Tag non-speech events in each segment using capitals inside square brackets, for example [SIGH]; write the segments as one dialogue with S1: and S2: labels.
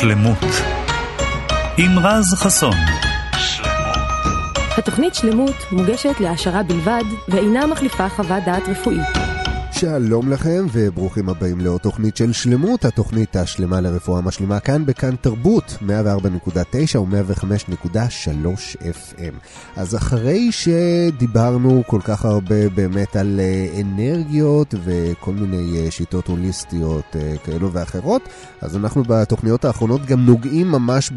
S1: שלמות עם רז חסון.
S2: התוכנית שלמות מוגשת להעשרה בלבד ואינה מחליפה חוות דעת רפואית.
S3: שלום לכם וברוכים הבאים לעוד תוכנית של שלמות, התוכנית השלמה לרפואה משלימה כאן בכאן תרבות, 104.9 ו-105.3 FM. אז אחרי שדיברנו כל כך הרבה באמת על אה, אנרגיות וכל מיני אה, שיטות הוליסטיות אה, כאלו ואחרות, אז אנחנו בתוכניות האחרונות גם נוגעים ממש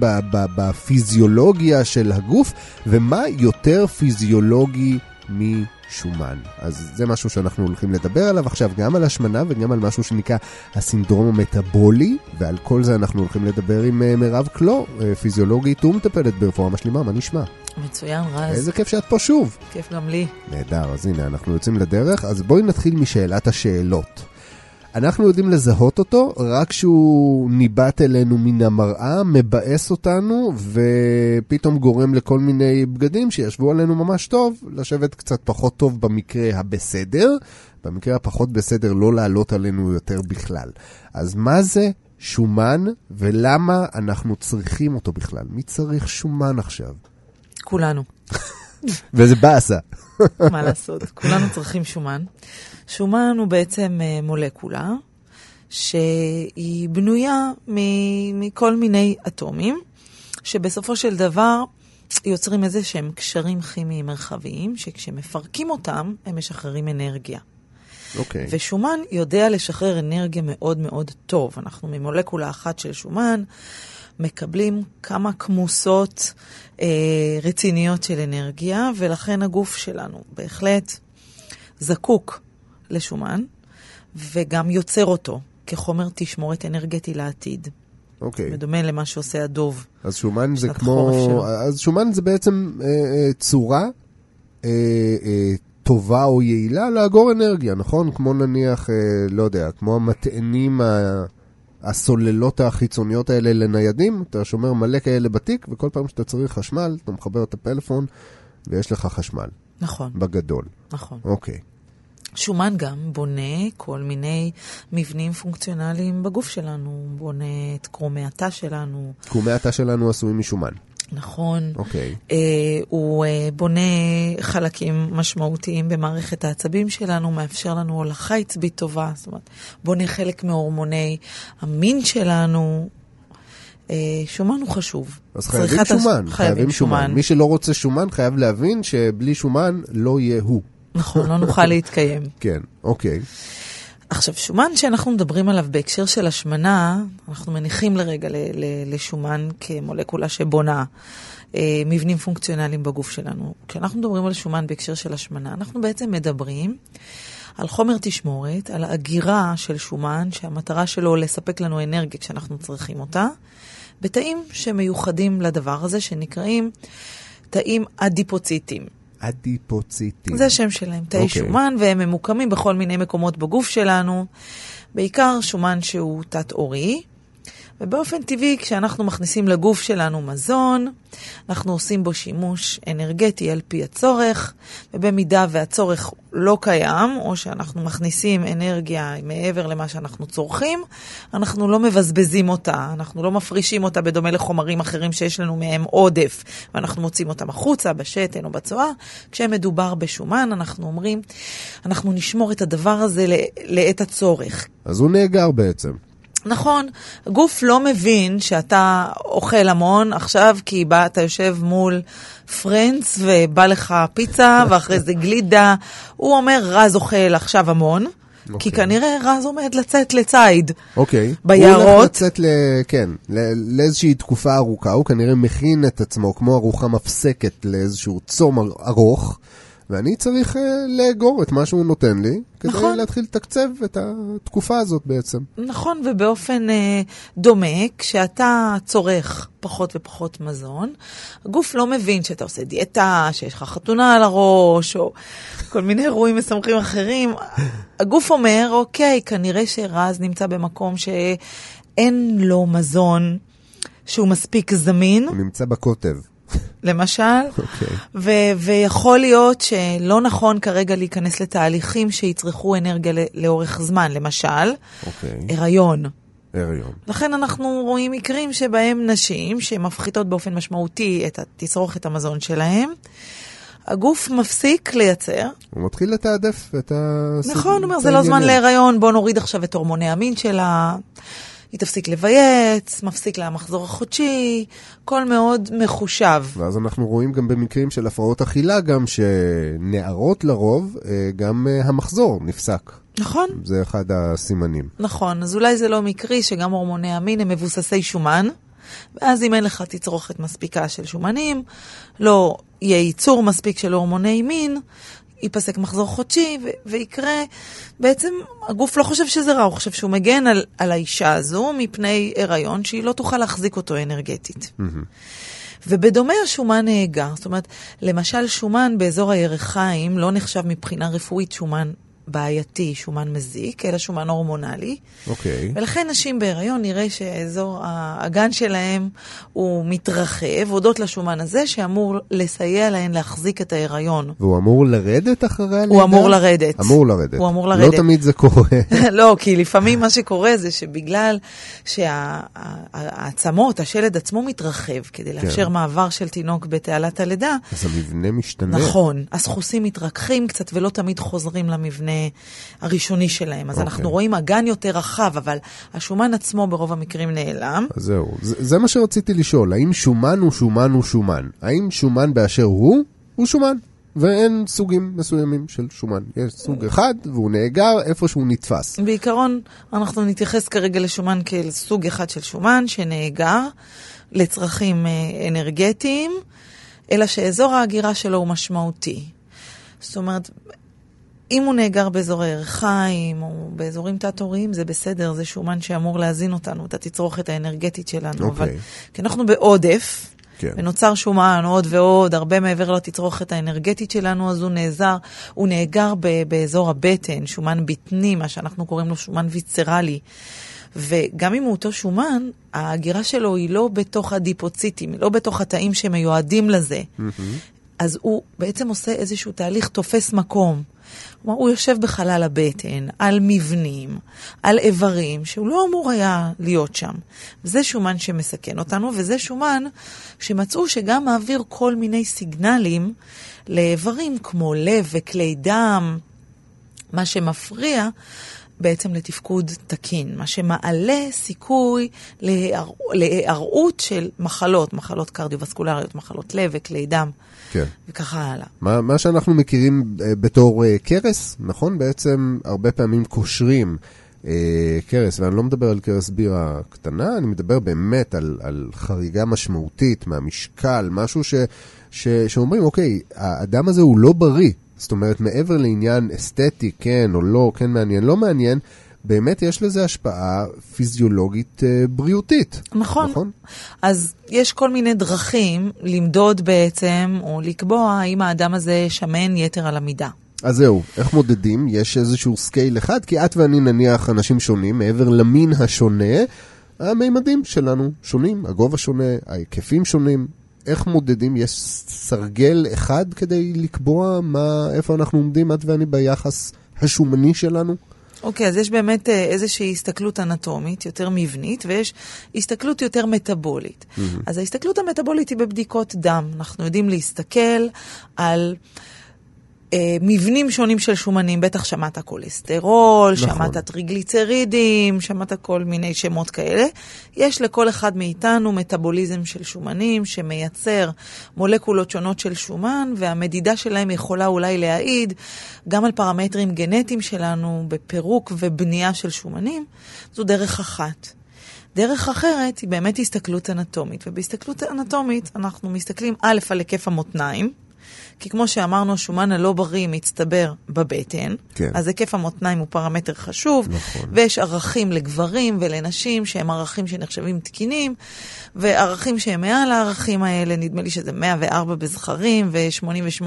S3: בפיזיולוגיה של הגוף, ומה יותר פיזיולוגי מ... שומן. אז זה משהו שאנחנו הולכים לדבר עליו עכשיו, גם על השמנה וגם על משהו שנקרא הסינדרום המטאבולי, ועל כל זה אנחנו הולכים לדבר עם uh, מירב קלו, uh, פיזיולוגית ומטפלת ברפואה משלימה, מה נשמע?
S4: מצוין, רז.
S3: איזה כיף שאת פה שוב.
S4: כיף גם לי.
S3: נהדר, אז הנה, אנחנו יוצאים לדרך, אז בואי נתחיל משאלת השאלות. אנחנו יודעים לזהות אותו רק כשהוא ניבט אלינו מן המראה, מבאס אותנו, ופתאום גורם לכל מיני בגדים שישבו עלינו ממש טוב, לשבת קצת פחות טוב במקרה הבסדר, במקרה הפחות בסדר לא לעלות עלינו יותר בכלל. אז מה זה שומן, ולמה אנחנו צריכים אותו בכלל? מי צריך שומן עכשיו?
S4: כולנו. [LAUGHS]
S3: וזה באסה.
S4: מה לעשות, כולנו צריכים שומן. שומן הוא בעצם אה, מולקולה שהיא בנויה מכל מיני אטומים, שבסופו של דבר יוצרים איזה שהם קשרים כימיים מרחביים, שכשמפרקים אותם, הם משחררים אנרגיה.
S3: אוקיי. Okay.
S4: ושומן יודע לשחרר אנרגיה מאוד מאוד טוב. אנחנו ממולקולה אחת של שומן מקבלים כמה כמוסות אה, רציניות של אנרגיה, ולכן הגוף שלנו בהחלט זקוק לשומן, וגם יוצר אותו כחומר תשמורת אנרגטי לעתיד.
S3: אוקיי.
S4: בדומה למה שעושה הדוב.
S3: אז שומן זה כמו... אז שומן זה בעצם אה, אה, צורה אה, אה, טובה או יעילה לאגור אנרגיה, נכון? כמו נניח, אה, לא יודע, כמו המטענים ה... הסוללות החיצוניות האלה לניידים, אתה שומר מלא כאלה בתיק, וכל פעם שאתה צריך חשמל, אתה מחבר את הפלאפון ויש לך חשמל.
S4: נכון.
S3: בגדול.
S4: נכון.
S3: אוקיי.
S4: שומן גם בונה כל מיני מבנים פונקציונליים בגוף שלנו, בונה את קרומי התא שלנו.
S3: קרומי התא שלנו עשויים משומן.
S4: נכון.
S3: אוקיי.
S4: אה, הוא אה, בונה חלקים משמעותיים במערכת העצבים שלנו, מאפשר לנו הולכה עצבית טובה, זאת אומרת, בונה חלק מהורמוני המין שלנו. אה, שומן הוא חשוב.
S3: אז חייבים שומן,
S4: הש... חייבים שומן. שומן.
S3: מי שלא רוצה שומן חייב להבין שבלי שומן לא יהיה הוא.
S4: נכון, לא נוכל להתקיים. [LAUGHS]
S3: כן, אוקיי.
S4: עכשיו, שומן שאנחנו מדברים עליו בהקשר של השמנה, אנחנו מניחים לרגע ל- ל- לשומן כמולקולה שבונה אה, מבנים פונקציונליים בגוף שלנו. כשאנחנו מדברים על שומן בהקשר של השמנה, אנחנו בעצם מדברים על חומר תשמורת, על האגירה של שומן, שהמטרה שלו לספק לנו אנרגיה כשאנחנו צריכים אותה, בתאים שמיוחדים לדבר הזה, שנקראים תאים אדיפוציטיים.
S3: אדיפוציטים.
S4: זה השם שלהם, תאי okay.
S3: אוקיי.
S4: שומן, והם ממוקמים בכל מיני מקומות בגוף שלנו, בעיקר שומן שהוא תת-עורי. ובאופן טבעי, כשאנחנו מכניסים לגוף שלנו מזון, אנחנו עושים בו שימוש אנרגטי על פי הצורך, ובמידה והצורך לא קיים, או שאנחנו מכניסים אנרגיה מעבר למה שאנחנו צורכים, אנחנו לא מבזבזים אותה, אנחנו לא מפרישים אותה בדומה לחומרים אחרים שיש לנו מהם עודף, ואנחנו מוצאים אותם החוצה, בשתן או בצואה. כשמדובר בשומן, אנחנו אומרים, אנחנו נשמור את הדבר הזה לעת הצורך.
S3: אז הוא נאגר בעצם.
S4: נכון, גוף לא מבין שאתה אוכל המון עכשיו כי בא, אתה יושב מול פרנדס ובא לך פיצה [LAUGHS] ואחרי זה גלידה. הוא אומר, רז אוכל עכשיו המון. Okay. כי
S3: אוקיי.
S4: כנראה רז עומד לצאת לציד.
S3: אוקיי. Okay.
S4: ביערות.
S3: הוא הולך לצאת, ל... כן, לאיזושהי תקופה ארוכה. הוא כנראה מכין את עצמו כמו ארוחה מפסקת לאיזשהו צום ארוך. ואני צריך uh, לאגור את מה שהוא נותן לי, כדי נכון. להתחיל לתקצב את התקופה הזאת בעצם.
S4: נכון, ובאופן uh, דומה, כשאתה צורך פחות ופחות מזון, הגוף לא מבין שאתה עושה דיאטה, שיש לך חתונה על הראש, או כל מיני אירועים משמחים אחרים. הגוף אומר, אוקיי, כנראה שרז נמצא במקום שאין לו מזון שהוא מספיק זמין.
S3: הוא נמצא בקוטב.
S4: למשל,
S3: okay. אוקיי.
S4: ו- ויכול להיות שלא נכון כרגע להיכנס לתהליכים שיצרכו אנרגיה לאורך זמן, למשל, okay.
S3: אוקיי.
S4: הריון.
S3: הריון.
S4: לכן אנחנו רואים מקרים שבהם נשים שמפחיתות באופן משמעותי את תצרוכת המזון שלהם, הגוף מפסיק לייצר.
S3: הוא מתחיל לתעדף את ה...
S4: נכון, הוא אומר, זה לא זמן להיריון, בוא נוריד עכשיו את הורמוני המין שלה. היא תפסיק לבייץ, מפסיק לה המחזור החודשי, הכל מאוד מחושב.
S3: ואז אנחנו רואים גם במקרים של הפרעות אכילה, גם שנערות לרוב, אה, גם אה, המחזור נפסק.
S4: נכון.
S3: זה אחד הסימנים.
S4: נכון, אז אולי זה לא מקרי שגם הורמוני המין הם מבוססי שומן, ואז אם אין לך תצרוכת מספיקה של שומנים, לא יהיה ייצור מספיק של הורמוני מין, ייפסק מחזור חודשי ו- ויקרה, בעצם הגוף לא חושב שזה רע, הוא חושב שהוא מגן על, על האישה הזו מפני הריון שהיא לא תוכל להחזיק אותו אנרגטית. Mm-hmm. ובדומה השומן נהגר, זאת אומרת, למשל שומן באזור הירכיים לא נחשב מבחינה רפואית שומן בעייתי, שומן מזיק, אלא שומן הורמונלי.
S3: אוקיי.
S4: Okay. ולכן נשים בהיריון נראה שאזור האגן שלהם הוא מתרחב, הודות לשומן הזה, שאמור לסייע להן להחזיק את ההיריון.
S3: והוא אמור לרדת אחרי הלידה?
S4: הוא אמור לרדת.
S3: אמור לרדת.
S4: הוא אמור לרדת.
S3: לא תמיד זה קורה. [LAUGHS]
S4: לא, כי לפעמים מה שקורה זה שבגלל שהעצמות, השלד עצמו מתרחב, כדי לאפשר כן. מעבר של תינוק בתעלת הלידה.
S3: אז המבנה משתנה.
S4: נכון. הסחוסים מתרככים קצת ולא תמיד חוזרים למבנה. הראשוני שלהם. אז okay. אנחנו אוקיי. רואים אגן יותר רחב, אבל השומן עצמו ברוב המקרים נעלם.
S3: אז זהו, זה, זה מה שרציתי לשאול, האם שומן הוא שומן הוא שומן? האם שומן באשר הוא, הוא שומן? ואין סוגים מסוימים של שומן. יש סוג אחד, והוא נאגר איפה שהוא נתפס.
S4: בעיקרון, אנחנו נתייחס כרגע לשומן כאל סוג אחד של שומן שנאגר לצרכים אה, אנרגטיים, אלא שאזור ההגירה שלו הוא משמעותי. זאת אומרת, אם הוא נאגר באזורי ערכיים או באזורים תת-הוריים, זה בסדר, זה שומן שאמור להזין אותנו, את התצרוכת האנרגטית שלנו. Okay. אבל כי אנחנו בעודף, כן. ונוצר שומן עוד ועוד, הרבה מעבר לתצרוכת האנרגטית שלנו, אז הוא נעזר, הוא נאגר ב- באזור הבטן, שומן בטני, מה שאנחנו קוראים לו שומן ויצרלי. וגם אם הוא אותו שומן, ההגירה שלו היא לא בתוך הדיפוציטים, היא לא בתוך התאים שמיועדים לזה. Mm-hmm. אז הוא בעצם עושה איזשהו תהליך תופס מקום. כלומר, הוא יושב בחלל הבטן, על מבנים, על איברים, שהוא לא אמור היה להיות שם. וזה שומן שמסכן אותנו, וזה שומן שמצאו שגם מעביר כל מיני סיגנלים לאיברים כמו לב וכלי דם, מה שמפריע בעצם לתפקוד תקין, מה שמעלה סיכוי להיערעות של מחלות, מחלות קרדיו-וסקולריות, מחלות לב וכלי דם. כן. וככה הלאה.
S3: מה, מה שאנחנו מכירים אה, בתור uh, קרס, נכון? בעצם הרבה פעמים קושרים uh, קרס, ואני לא מדבר על קרס בירה קטנה, אני מדבר באמת על, על חריגה משמעותית מהמשקל, משהו ש, ש, שאומרים, אוקיי, האדם הזה הוא לא בריא. זאת אומרת, מעבר לעניין אסתטי, כן או לא, כן מעניין, לא מעניין, באמת יש לזה השפעה פיזיולוגית אה, בריאותית.
S4: נכון. נכון. אז יש כל מיני דרכים למדוד בעצם, או לקבוע האם האדם הזה שמן יתר על המידה.
S3: אז זהו, איך מודדים? יש איזשהו scale אחד? כי את ואני נניח אנשים שונים, מעבר למין השונה, המימדים שלנו שונים, הגובה שונה, ההיקפים שונים. איך מודדים? יש סרגל אחד כדי לקבוע מה, איפה אנחנו עומדים, את ואני, ביחס השומני שלנו?
S4: אוקיי, okay, אז יש באמת אה, איזושהי הסתכלות אנטומית יותר מבנית, ויש הסתכלות יותר מטבולית. Mm-hmm. אז ההסתכלות המטבולית היא בבדיקות דם. אנחנו יודעים להסתכל על... אה, מבנים שונים של שומנים, בטח שמעת כולסטרול, נכון. שמעת טריגליצרידים, שמעת כל מיני שמות כאלה. יש לכל אחד מאיתנו מטאבוליזם של שומנים שמייצר מולקולות שונות של שומן, והמדידה שלהם יכולה אולי להעיד גם על פרמטרים גנטיים שלנו בפירוק ובנייה של שומנים. זו דרך אחת. דרך אחרת היא באמת הסתכלות אנטומית, ובהסתכלות אנטומית אנחנו מסתכלים א' על היקף המותניים, כי כמו שאמרנו, השומן הלא בריא מצטבר בבטן, כן. אז היקף המותניים הוא פרמטר חשוב, נכון. ויש ערכים לגברים ולנשים שהם ערכים שנחשבים תקינים, וערכים שהם מעל הערכים האלה, נדמה לי שזה 104 בזכרים ו-88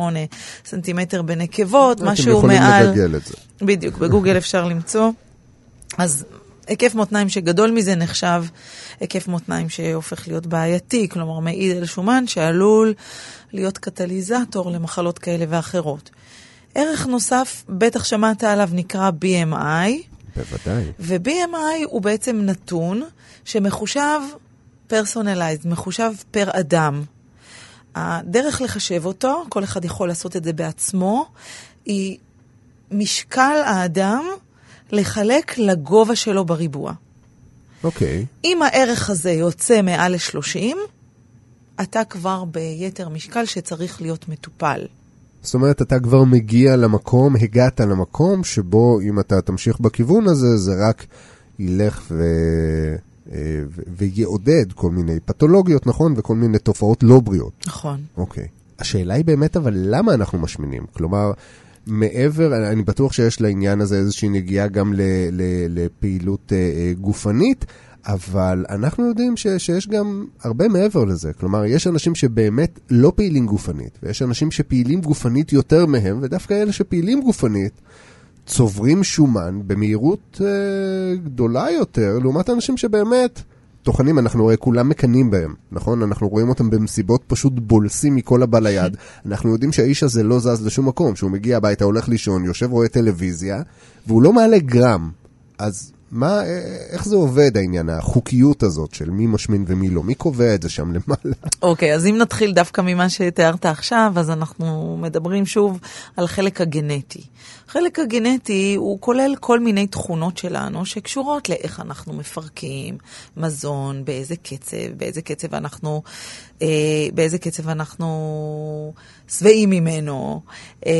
S4: סנטימטר בנקבות, משהו מעל... אתם יכולים
S3: לגגל את זה.
S4: בדיוק, בגוגל אפשר למצוא. אז היקף מותניים שגדול מזה נחשב היקף מותניים שהופך להיות בעייתי, כלומר מעיד על שומן שעלול להיות קטליזטור למחלות כאלה ואחרות. ערך נוסף, בטח שמעת עליו, נקרא BMI,
S3: בוודאי.
S4: ו-BMI הוא בעצם נתון שמחושב personalized, מחושב per אדם. הדרך לחשב אותו, כל אחד יכול לעשות את זה בעצמו, היא משקל האדם לחלק לגובה שלו בריבוע.
S3: אוקיי.
S4: אם הערך הזה יוצא מעל ל-30, אתה כבר ביתר משקל שצריך להיות מטופל.
S3: זאת אומרת, אתה כבר מגיע למקום, הגעת למקום שבו אם אתה תמשיך בכיוון הזה, זה רק ילך ו... אה, ו- ויעודד כל מיני פתולוגיות, נכון? וכל מיני תופעות לא בריאות.
S4: נכון.
S3: אוקיי. השאלה היא באמת, אבל למה אנחנו משמינים? כלומר, מעבר, אני בטוח שיש לעניין הזה איזושהי נגיעה גם ל- ל- לפעילות אה, אה, גופנית, אבל אנחנו יודעים ש- שיש גם הרבה מעבר לזה. כלומר, יש אנשים שבאמת לא פעילים גופנית, ויש אנשים שפעילים גופנית יותר מהם, ודווקא אלה שפעילים גופנית, צוברים שומן במהירות אה, גדולה יותר, לעומת אנשים שבאמת טוחנים, אנחנו רואים כולם מקנאים בהם, נכון? אנחנו רואים אותם במסיבות פשוט בולסים מכל הבא ליד. [LAUGHS] אנחנו יודעים שהאיש הזה לא זז לשום מקום, שהוא מגיע הביתה, הולך לישון, יושב, רואה טלוויזיה, והוא לא מעלה גרם. אז מה, אה, איך זה עובד העניין, החוקיות הזאת של מי משמין ומי לא? מי קובע את זה שם למעלה?
S4: אוקיי, אז אם נתחיל דווקא ממה שתיארת עכשיו, אז אנחנו מדברים שוב על החלק הגנטי. החלק הגנטי הוא כולל כל מיני תכונות שלנו שקשורות לאיך אנחנו מפרקים מזון, באיזה קצב, באיזה קצב אנחנו, אה, באיזה קצב אנחנו שבעים ממנו. אה,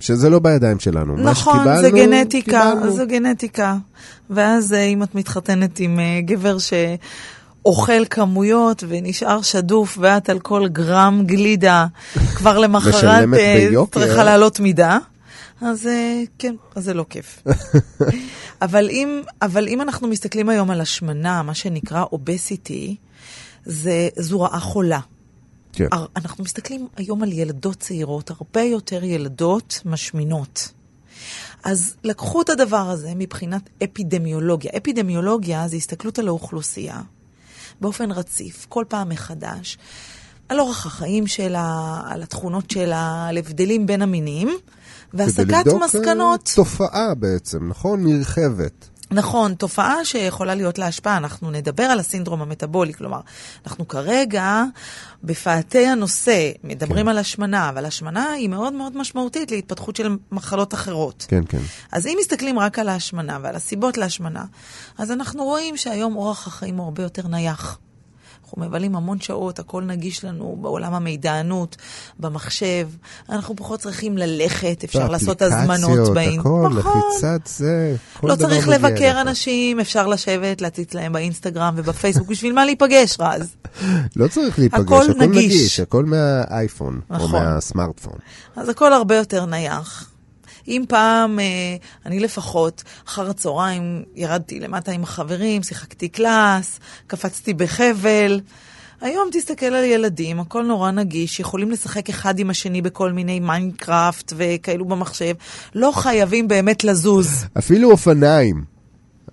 S3: שזה לא בידיים שלנו.
S4: נכון,
S3: שקיבלנו,
S4: זה גנטיקה,
S3: קיבלנו.
S4: זה גנטיקה. ואז אה, אם את מתחתנת עם אה, גבר שאוכל כמויות ונשאר שדוף, ואת על כל גרם גלידה [LAUGHS] כבר למחרת אה. צריכה לעלות מידה, אז כן, אז זה לא כיף. [LAUGHS] אבל, אם, אבל אם אנחנו מסתכלים היום על השמנה, מה שנקרא אובסיטי, זה, זו רעה חולה.
S3: כן.
S4: אנחנו מסתכלים היום על ילדות צעירות, הרבה יותר ילדות משמינות. אז לקחו את הדבר הזה מבחינת אפידמיולוגיה. אפידמיולוגיה זה הסתכלות על האוכלוסייה באופן רציף, כל פעם מחדש, על אורח החיים שלה, על התכונות שלה, על הבדלים בין המינים,
S3: כדי
S4: והסקת
S3: לבדוק, אה,
S4: מסקנות.
S3: תופעה בעצם, נכון? נרחבת.
S4: נכון, תופעה שיכולה להיות לה השפעה. אנחנו נדבר על הסינדרום המטבולי, כלומר, אנחנו כרגע בפאתי הנושא מדברים
S3: כן.
S4: על השמנה, אבל השמנה היא מאוד מאוד משמעותית להתפתחות של מחלות אחרות.
S3: כן, כן.
S4: אז אם מסתכלים רק על ההשמנה ועל הסיבות להשמנה, אז אנחנו רואים שהיום אורח החיים הוא הרבה יותר נייח. אנחנו מבלים המון שעות, הכל נגיש לנו בעולם המידענות, במחשב. אנחנו פחות צריכים ללכת, אפשר לעשות הזמנות באינטרנט.
S3: הכל,
S4: נכון.
S3: לחיצת זה, כל
S4: לא
S3: דבר
S4: צריך
S3: מגיע
S4: לבקר
S3: אליך.
S4: אנשים, אפשר לשבת, להציץ להם באינסטגרם ובפייסבוק, בשביל מה להיפגש, רז?
S3: לא צריך להיפגש,
S4: הכל
S3: הכל
S4: נגיש.
S3: נגיש, הכל מהאייפון, או
S4: נכון.
S3: מהסמארטפון.
S4: אז הכל הרבה יותר נייח. אם פעם, אה, אני לפחות, אחר הצהריים ירדתי למטה עם החברים, שיחקתי קלאס, קפצתי בחבל. היום תסתכל על ילדים, הכל נורא נגיש, יכולים לשחק אחד עם השני בכל מיני מיינקראפט וכאלו במחשב, לא חייבים באמת לזוז.
S3: אפילו אופניים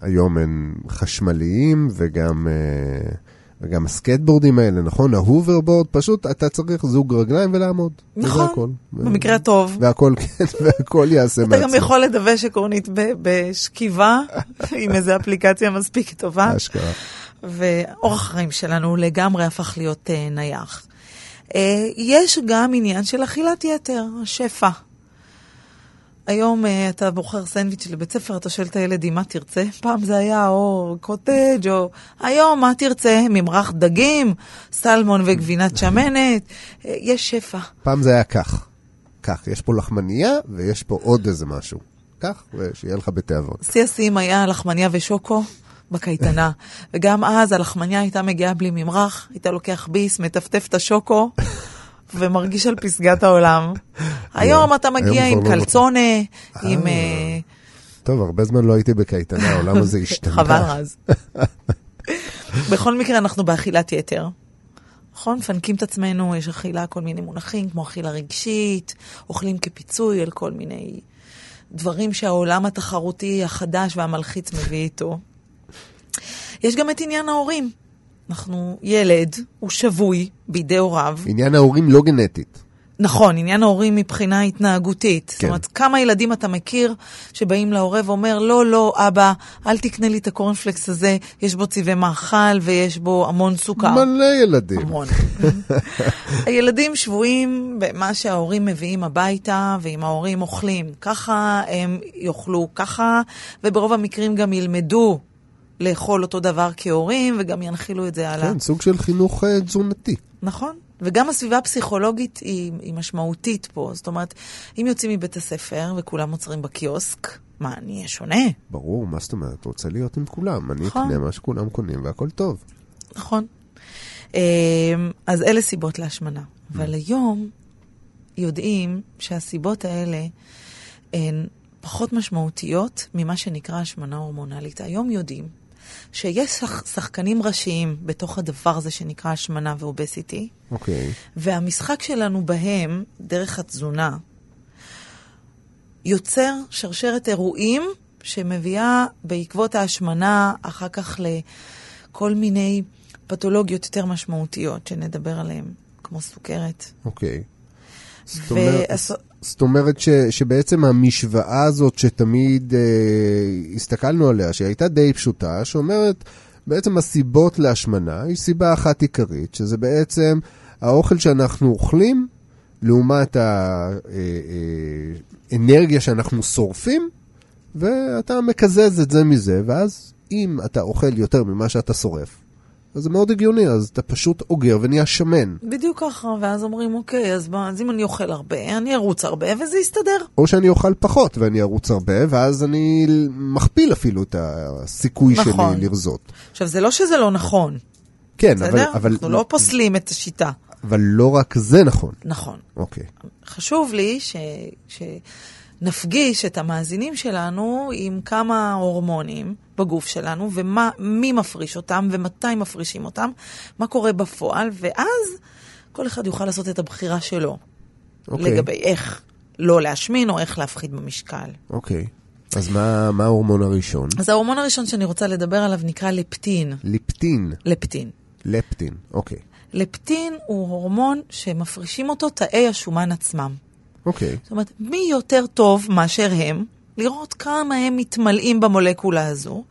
S3: היום הם חשמליים וגם... אה, וגם הסקייטבורדים האלה, נכון? ה hoverboard, פשוט אתה צריך זוג רגליים ולעמוד. וזה
S4: נכון,
S3: הכל.
S4: במקרה הטוב.
S3: והכל, כן, [LAUGHS] והכל יעשה
S4: אתה
S3: מעצמו.
S4: גם יכול לדווש עקרונית בשכיבה, [LAUGHS] עם איזו אפליקציה מספיק טובה.
S3: אשכרה.
S4: ואורח החיים שלנו לגמרי הפך להיות אה, נייח. אה, יש גם עניין של אכילת יתר, שפע. היום אה, אתה בוחר סנדוויץ' לבית ספר, אתה שואל את הילדים מה תרצה? פעם זה היה או קוטג' או... היום מה תרצה? ממרח דגים, סלמון וגבינת שמנת, אה, יש שפע.
S3: פעם זה היה כך. כך, יש פה לחמניה ויש פה עוד איזה משהו. כך, ושיהיה לך בתיאבון.
S4: שיא השיאים היה לחמניה ושוקו בקייטנה. [LAUGHS] וגם אז הלחמניה הייתה מגיעה בלי ממרח, היית לוקח ביס, מטפטף את השוקו, ומרגיש על פסגת העולם. היום אתה מגיע
S3: היום
S4: עם
S3: לא
S4: קלצונה, עם... אה,
S3: טוב, הרבה זמן לא הייתי בקייטנה, העולם הזה [LAUGHS] השתנה.
S4: חבל רז. בכל מקרה, אנחנו באכילת יתר. נכון? מפנקים את עצמנו, יש אכילה, כל מיני מונחים, כמו אכילה רגשית, אוכלים כפיצוי על כל מיני דברים שהעולם התחרותי החדש והמלחיץ מביא איתו. יש גם את עניין ההורים. אנחנו, ילד, הוא שבוי בידי הוריו.
S3: עניין ההורים לא גנטית.
S4: נכון, עניין ההורים מבחינה התנהגותית.
S3: כן.
S4: זאת אומרת, כמה ילדים אתה מכיר שבאים להורה ואומר, לא, לא, אבא, אל תקנה לי את הקורנפלקס הזה, יש בו צבעי מאכל ויש בו המון סוכר.
S3: מלא ילדים.
S4: המון. [LAUGHS] הילדים שבויים במה שההורים מביאים הביתה, ואם ההורים אוכלים ככה, הם יאכלו ככה, וברוב המקרים גם ילמדו לאכול אותו דבר כהורים, וגם ינחילו את זה הלאה.
S3: כן, סוג של חינוך אה, תזונתי.
S4: נכון. וגם הסביבה הפסיכולוגית היא, היא משמעותית פה. זאת אומרת, אם יוצאים מבית הספר וכולם עוצרים בקיוסק, מה, אני אהיה שונה?
S3: ברור, מה זאת אומרת? רוצה להיות עם כולם. אני
S4: נכון.
S3: אקנה מה שכולם קונים והכל טוב.
S4: נכון. אמ, אז אלה סיבות להשמנה. אבל היום יודעים שהסיבות האלה הן פחות משמעותיות ממה שנקרא השמנה הורמונלית. היום יודעים שיש שח- שחקנים ראשיים בתוך הדבר הזה שנקרא השמנה ואובסיטי,
S3: אוקיי.
S4: והמשחק שלנו בהם, דרך התזונה, יוצר שרשרת אירועים שמביאה בעקבות ההשמנה אחר כך לכל מיני פתולוגיות יותר משמעותיות שנדבר עליהן, כמו סוכרת.
S3: אוקיי. זאת
S4: ו-
S3: אומרת, זאת אומרת ש, שבעצם המשוואה הזאת שתמיד אה, הסתכלנו עליה, שהיא הייתה די פשוטה, שאומרת בעצם הסיבות להשמנה היא סיבה אחת עיקרית, שזה בעצם האוכל שאנחנו אוכלים לעומת האנרגיה שאנחנו שורפים, ואתה מקזז את זה מזה, ואז אם אתה אוכל יותר ממה שאתה שורף, אז זה מאוד הגיוני, אז אתה פשוט אוגר ונהיה שמן.
S4: בדיוק ככה, ואז אומרים, אוקיי, אז, מה, אז אם אני אוכל הרבה, אני ארוץ הרבה וזה יסתדר.
S3: או שאני אוכל פחות ואני ארוץ הרבה, ואז אני מכפיל אפילו את הסיכוי
S4: נכון.
S3: שלי לרזות.
S4: עכשיו, זה לא שזה לא נכון,
S3: כן, אבל,
S4: בסדר?
S3: אבל,
S4: אנחנו לא פוסלים את השיטה.
S3: אבל לא רק זה נכון.
S4: נכון.
S3: אוקיי.
S4: חשוב לי ש... שנפגיש את המאזינים שלנו עם כמה הורמונים בגוף שלנו, ומי מפריש אותם, ומתי מפרישים אותם, מה קורה בפועל, ואז כל אחד יוכל לעשות את הבחירה שלו.
S3: אוקיי.
S4: לגבי איך לא להשמין או איך להפחית במשקל.
S3: אוקיי. אז מה, מה ההורמון הראשון?
S4: אז ההורמון הראשון שאני רוצה לדבר עליו נקרא לפטין.
S3: ליפטין.
S4: לפטין.
S3: לפטין, אוקיי.
S4: לפטין הוא הורמון שמפרישים אותו תאי השומן עצמם.
S3: אוקיי.
S4: זאת אומרת, מי יותר טוב מאשר הם, לראות כמה הם מתמלאים במולקולה הזו,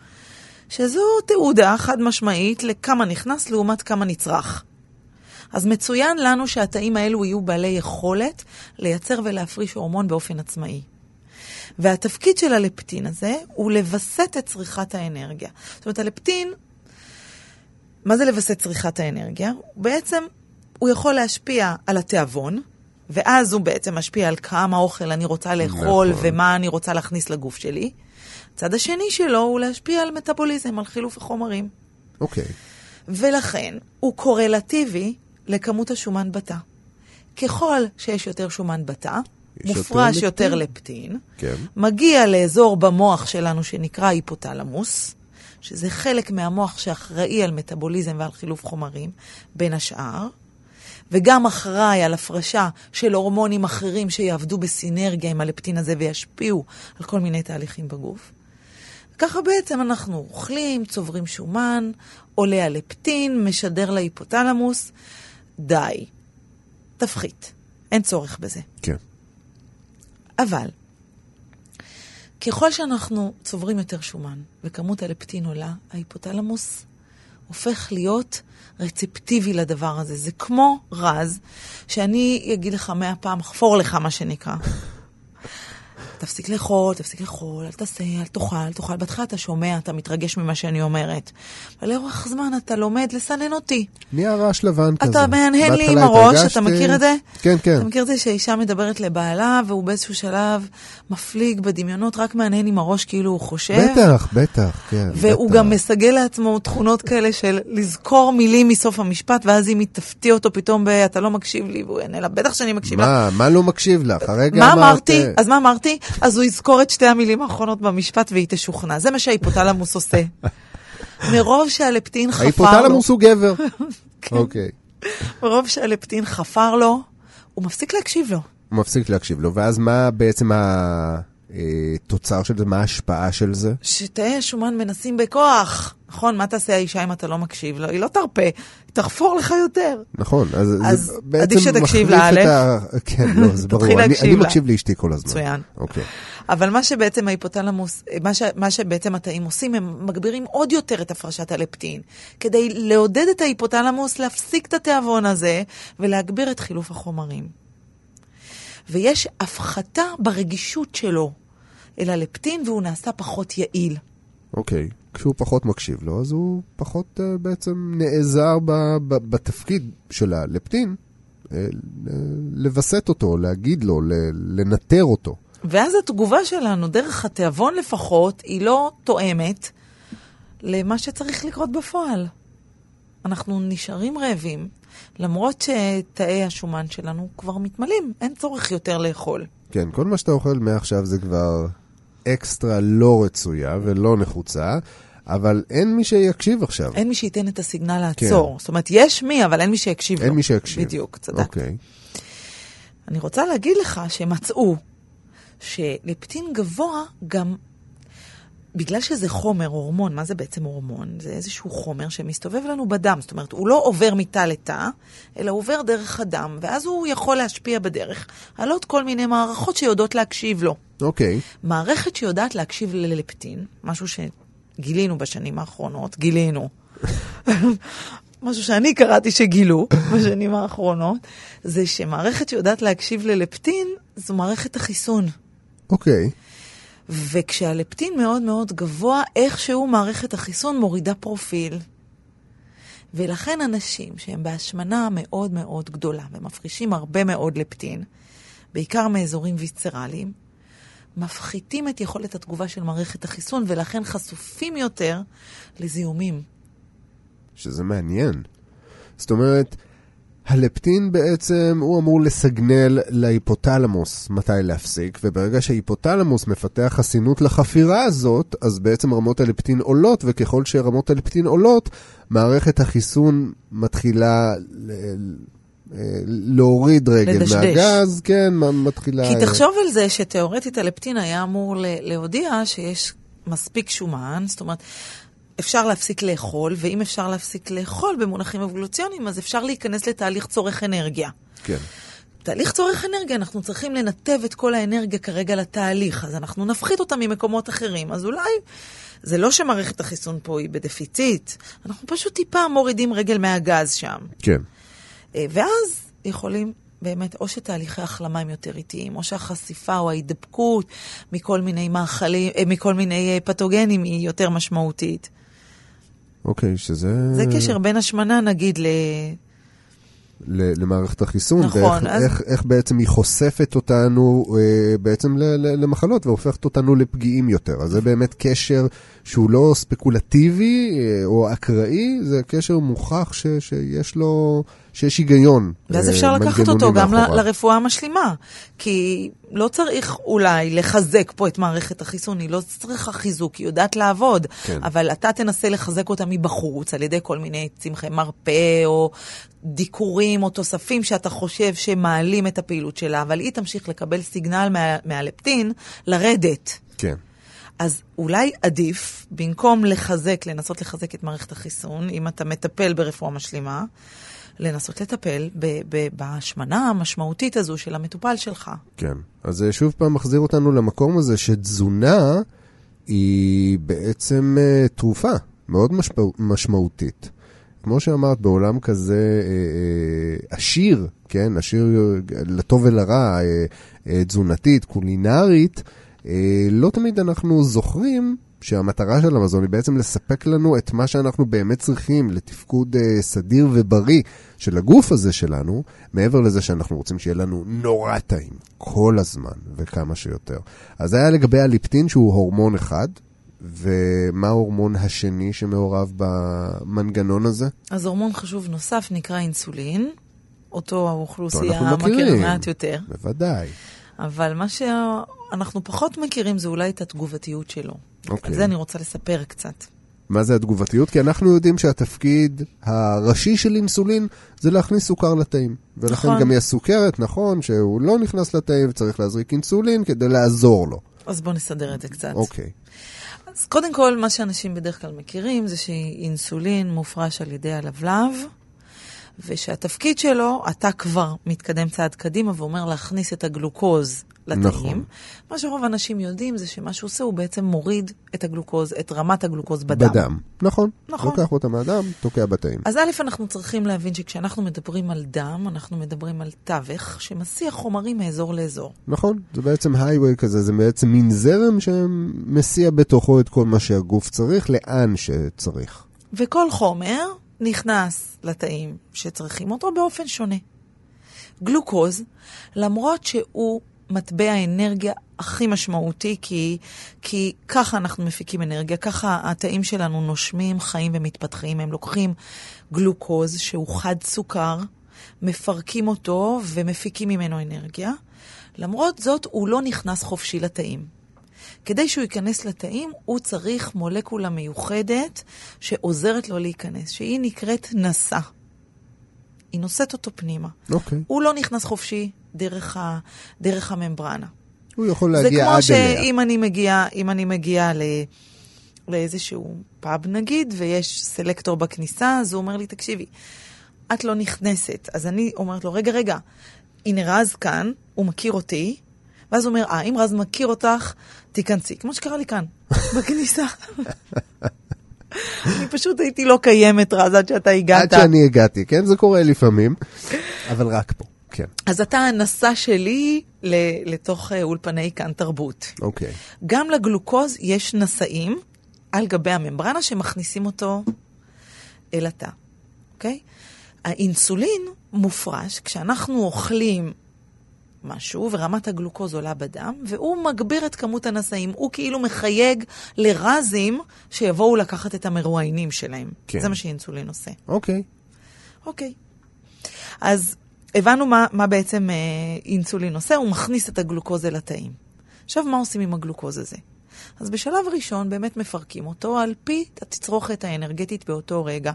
S4: שזו תעודה חד משמעית לכמה נכנס לעומת כמה נצרך. אז מצוין לנו שהתאים האלו יהיו בעלי יכולת לייצר ולהפריש הורמון באופן עצמאי. והתפקיד של הלפטין הזה הוא לווסת את צריכת האנרגיה. זאת אומרת, הלפטין, מה זה לווסת צריכת האנרגיה? בעצם הוא יכול להשפיע על התיאבון, ואז הוא בעצם משפיע על כמה אוכל אני רוצה לאכול
S3: נכון.
S4: ומה אני רוצה להכניס לגוף שלי. הצד השני שלו הוא להשפיע על מטאבוליזם, על חילוף החומרים.
S3: אוקיי.
S4: ולכן הוא קורלטיבי לכמות השומן בתא. ככל שיש יותר שומן בתא,
S3: יותר
S4: מופרש
S3: לפטין.
S4: יותר לפטין,
S3: כן.
S4: מגיע לאזור במוח שלנו שנקרא היפותלמוס, שזה חלק מהמוח שאחראי על מטאבוליזם ועל חילוף חומרים, בין השאר, וגם אחראי על הפרשה של הורמונים אחרים שיעבדו בסינרגיה עם הלפטין הזה וישפיעו על כל מיני תהליכים בגוף. ככה בעצם אנחנו אוכלים, צוברים שומן, עולה הלפטין, משדר להיפותלמוס, די, תפחית, אין צורך בזה.
S3: כן.
S4: אבל, ככל שאנחנו צוברים יותר שומן וכמות הלפטין עולה, ההיפותלמוס הופך להיות רצפטיבי לדבר הזה. זה כמו רז, שאני אגיד לך מאה פעם, חפור לך מה שנקרא. תפסיק לאכול, תפסיק לאכול, אל תעשה, אל תאכל, אל תאכל. בהתחלה אתה שומע, אתה מתרגש ממה שאני אומרת. אבל לאורך זמן אתה לומד לסנן אותי.
S3: נהיה רעש לבן כזה.
S4: אתה מהנהן לי עם הראש, אתה מכיר את זה?
S3: כן, כן.
S4: אתה מכיר את זה שאישה מדברת לבעלה, והוא באיזשהו שלב מפליג בדמיונות, רק מהנהן עם הראש כאילו הוא חושב.
S3: בטח, בטח, כן.
S4: והוא
S3: בטח.
S4: גם מסגל לעצמו תכונות כאלה של לזכור מילים מסוף המשפט, ואז אם היא תפתיע אותו פתאום ב... אתה לא מקשיב לי, והוא יענה לה, בטח שאני מקשיב לה.
S3: מה, מה לא מקשיב לך? הרגע
S4: מה
S3: אמרת...
S4: אמרתי? אז מה אמרתי? אז הוא יזכור את שתי המילים האחרונות במשפט והיא תשוכנע. זה מה שההיפותלמוס עושה. מרוב שהלפטין חפר לו,
S3: ההיפותלמוס הוא גבר. [LAUGHS] אוקיי.
S4: מרוב שהלפטין חפר לו, הוא מפסיק להקשיב לו.
S3: הוא מפסיק להקשיב לו, ואז מה בעצם ה... תוצר של זה? מה ההשפעה של זה?
S4: שתאי השומן מנסים בכוח. נכון, מה תעשה האישה אם אתה לא מקשיב לו? היא לא תרפה, תחפור לך יותר.
S3: נכון, אז,
S4: אז
S3: זה בעצם
S4: עדיף שתקשיב
S3: מחליף את
S4: לאלף.
S3: ה... כן, לא, זה [LAUGHS] ברור. אני, אני. מקשיב לאשתי כל הזמן.
S4: מצוין.
S3: אוקיי.
S4: אבל מה שבעצם ההיפותלמוס, מה, ש, מה שבעצם התאים עושים, הם מגבירים עוד יותר את הפרשת הלפטין, כדי לעודד את ההיפותלמוס להפסיק את התיאבון הזה ולהגביר את חילוף החומרים. ויש הפחתה ברגישות שלו אל הלפטין והוא נעשה פחות יעיל.
S3: אוקיי. כשהוא פחות מקשיב לו, אז הוא פחות uh, בעצם נעזר ב, ב, בתפקיד של הלפטין, uh, לווסת אותו, להגיד לו, ל, לנטר אותו.
S4: ואז התגובה שלנו, דרך התיאבון לפחות, היא לא תואמת למה שצריך לקרות בפועל. אנחנו נשארים רעבים, למרות שתאי השומן שלנו כבר מתמלאים, אין צורך יותר לאכול.
S3: כן, כל מה שאתה אוכל מעכשיו זה כבר אקסטרה לא רצויה ולא נחוצה, אבל אין מי שיקשיב עכשיו.
S4: אין מי שייתן את הסיגנל לעצור. כן. זאת אומרת, יש מי, אבל אין מי שיקשיב
S3: אין
S4: לו.
S3: מי שיקשיב.
S4: בדיוק, צדקת.
S3: אוקיי.
S4: אני רוצה להגיד לך שמצאו שלפטין גבוה גם, בגלל שזה חומר, הורמון, מה זה בעצם הורמון? זה איזשהו חומר שמסתובב לנו בדם, זאת אומרת, הוא לא עובר מתא לתא, אלא הוא עובר דרך הדם, ואז הוא יכול להשפיע בדרך על עוד כל מיני מערכות שיודעות להקשיב לו.
S3: אוקיי.
S4: מערכת שיודעת להקשיב ללפטין, משהו שגילינו בשנים האחרונות, גילינו. [LAUGHS] משהו שאני קראתי שגילו [LAUGHS] בשנים האחרונות, זה שמערכת שיודעת להקשיב ללפטין, זו מערכת החיסון.
S3: אוקיי.
S4: וכשהלפטין מאוד מאוד גבוה, איכשהו מערכת החיסון מורידה פרופיל. ולכן אנשים שהם בהשמנה מאוד מאוד גדולה ומפרישים הרבה מאוד לפטין, בעיקר מאזורים ויסצרליים, מפחיתים את יכולת התגובה של מערכת החיסון ולכן חשופים יותר לזיהומים.
S3: שזה מעניין. זאת אומרת, הלפטין בעצם הוא אמור לסגנל להיפותלמוס מתי להפסיק, וברגע שההיפותלמוס מפתח חסינות לחפירה הזאת, אז בעצם רמות הלפטין עולות, וככל שרמות הלפטין עולות, מערכת החיסון מתחילה ל- להוריד רגל
S4: לדשדש.
S3: מהגז, כן, מתחילה...
S4: כי תחשוב על זה שתאורטית הלפטין היה אמור להודיע שיש מספיק שומן, זאת אומרת, אפשר להפסיק לאכול, ואם אפשר להפסיק לאכול במונחים אבולוציוניים, אז אפשר להיכנס לתהליך צורך אנרגיה.
S3: כן.
S4: תהליך צורך אנרגיה, אנחנו צריכים לנתב את כל האנרגיה כרגע לתהליך, אז אנחנו נפחית אותה ממקומות אחרים. אז אולי, זה לא שמערכת החיסון פה היא בדפיציט, אנחנו פשוט טיפה מורידים רגל מהגז שם.
S3: כן.
S4: אה, ואז יכולים באמת, או שתהליכי החלמה הם יותר איטיים, או שהחשיפה או ההידבקות מכל מיני מאכלים, אה, מכל מיני אה, פתוגנים היא יותר משמעותית.
S3: אוקיי, שזה...
S4: זה קשר בין השמנה, נגיד, ל...
S3: ל- למערכת החיסון,
S4: נכון,
S3: ואיך
S4: אז-
S3: איך, איך בעצם היא חושפת אותנו אה, בעצם ל- ל- למחלות והופכת אותנו לפגיעים יותר. אז זה באמת קשר שהוא לא ספקולטיבי אה, או אקראי, זה קשר מוכח ש- שיש לו, שיש היגיון.
S4: ואז
S3: אה,
S4: אפשר לקחת אותו גם ל-
S3: מאחוריו.
S4: לרפואה המשלימה. כי לא צריך אולי לחזק פה את מערכת החיסון, היא לא צריכה חיזוק, היא יודעת לעבוד.
S3: כן.
S4: אבל אתה תנסה לחזק אותה מבחוץ, על ידי כל מיני צמחי מרפא, או דיקורים, או תוספים שאתה חושב שמעלים את הפעילות שלה, אבל היא תמשיך לקבל סיגנל מה, מהלפטין לרדת.
S3: כן.
S4: אז אולי עדיף, במקום לחזק, לנסות לחזק את מערכת החיסון, אם אתה מטפל ברפואה משלימה, לנסות לטפל בהשמנה המשמעותית הזו של המטופל שלך.
S3: כן. אז זה שוב פעם מחזיר אותנו למקום הזה שתזונה היא בעצם אה, תרופה מאוד משמע, משמעותית. כמו שאמרת, בעולם כזה אה, אה, עשיר, כן, עשיר אה, לטוב ולרע, אה, אה, תזונתית, קולינרית, אה, לא תמיד אנחנו זוכרים שהמטרה של המזון היא בעצם לספק לנו את מה שאנחנו באמת צריכים לתפקוד אה, סדיר ובריא של הגוף הזה שלנו, מעבר לזה שאנחנו רוצים שיהיה לנו נורא טעים כל הזמן וכמה שיותר. אז זה היה לגבי הליפטין שהוא הורמון אחד, ומה ההורמון השני שמעורב במנגנון הזה?
S4: אז הורמון חשוב נוסף נקרא אינסולין, אותו האוכלוסייה.
S3: מכירים
S4: מעט יותר,
S3: בוודאי.
S4: אבל מה שאנחנו פחות מכירים זה אולי את התגובתיות שלו.
S3: אוקיי.
S4: על זה אני רוצה לספר קצת.
S3: מה זה התגובתיות? כי אנחנו יודעים שהתפקיד הראשי של אינסולין זה להכניס סוכר לתאים. ולכן
S4: נכון.
S3: גם יש סוכרת, נכון, שהוא לא נכנס לתאים וצריך להזריק אינסולין כדי לעזור לו.
S4: אז בואו נסדר את זה קצת.
S3: אוקיי.
S4: אז קודם כל, מה שאנשים בדרך כלל מכירים זה שאינסולין מופרש על ידי הלבלב, ושהתפקיד שלו, אתה כבר מתקדם צעד קדימה ואומר להכניס את הגלוקוז לתאים.
S3: נכון.
S4: מה שרוב האנשים יודעים זה שמה שהוא עושה, הוא בעצם מוריד את הגלוקוז, את רמת הגלוקוז בדם.
S3: בדם. נכון.
S4: נכון.
S3: לוקח אותה מהדם, תוקע בתאים.
S4: אז א', אנחנו צריכים להבין שכשאנחנו מדברים על דם, אנחנו מדברים על תווך שמסיע חומרים מאזור לאזור.
S3: נכון, זה בעצם הייווי כזה, זה בעצם מין זרם שמסיע בתוכו את כל מה שהגוף צריך, לאן שצריך.
S4: וכל חומר נכנס לתאים שצריכים אותו באופן שונה. גלוקוז, למרות שהוא מטבע האנרגיה הכי משמעותי, כי, כי ככה אנחנו מפיקים אנרגיה, ככה התאים שלנו נושמים, חיים ומתפתחים. הם לוקחים גלוקוז, שהוא חד סוכר, מפרקים אותו ומפיקים ממנו אנרגיה. למרות זאת, הוא לא נכנס חופשי לתאים. כדי שהוא ייכנס לתאים, הוא צריך מולקולה מיוחדת שעוזרת לו להיכנס, שהיא נקראת נשא. היא נושאת אותו פנימה.
S3: אוקיי.
S4: הוא לא נכנס חופשי דרך, ה, דרך הממברנה.
S3: הוא יכול
S4: זה
S3: להגיע
S4: כמו
S3: עד אליה.
S4: שאם אני מגיעה, אם אני מגיעה ל... לאיזשהו פאב נגיד, ויש סלקטור בכניסה, אז הוא אומר לי, תקשיבי, את לא נכנסת. אז אני אומרת לו, רגע, רגע, הנה רז כאן, הוא מכיר אותי, ואז הוא אומר, אה, אם רז מכיר אותך, תיכנסי. כמו שקרה לי כאן, [LAUGHS] בכניסה. אני פשוט הייתי לא קיימת, רז, עד שאתה הגעת.
S3: עד שאני הגעתי, כן? זה קורה לפעמים, אבל רק פה, כן.
S4: אז אתה הנשא שלי לתוך אה, אולפני כאן תרבות.
S3: אוקיי.
S4: גם לגלוקוז יש נשאים על גבי הממברנה שמכניסים אותו אל התא, אוקיי? האינסולין מופרש כשאנחנו אוכלים משהו ורמת הגלוקוז עולה בדם, והוא מגביר את כמות הנשאים. הוא כאילו מחייג לרזים שיבואו לקחת את המרואיינים שלהם.
S3: כן.
S4: זה מה שאינסולין עושה.
S3: אוקיי.
S4: אוקיי. אז הבנו מה, מה בעצם אה, אינסולין עושה, הוא מכניס את הגלוקוז אל התאים. עכשיו, מה עושים עם הגלוקוז הזה? אז בשלב ראשון באמת מפרקים אותו על פי התצרוכת האנרגטית באותו רגע.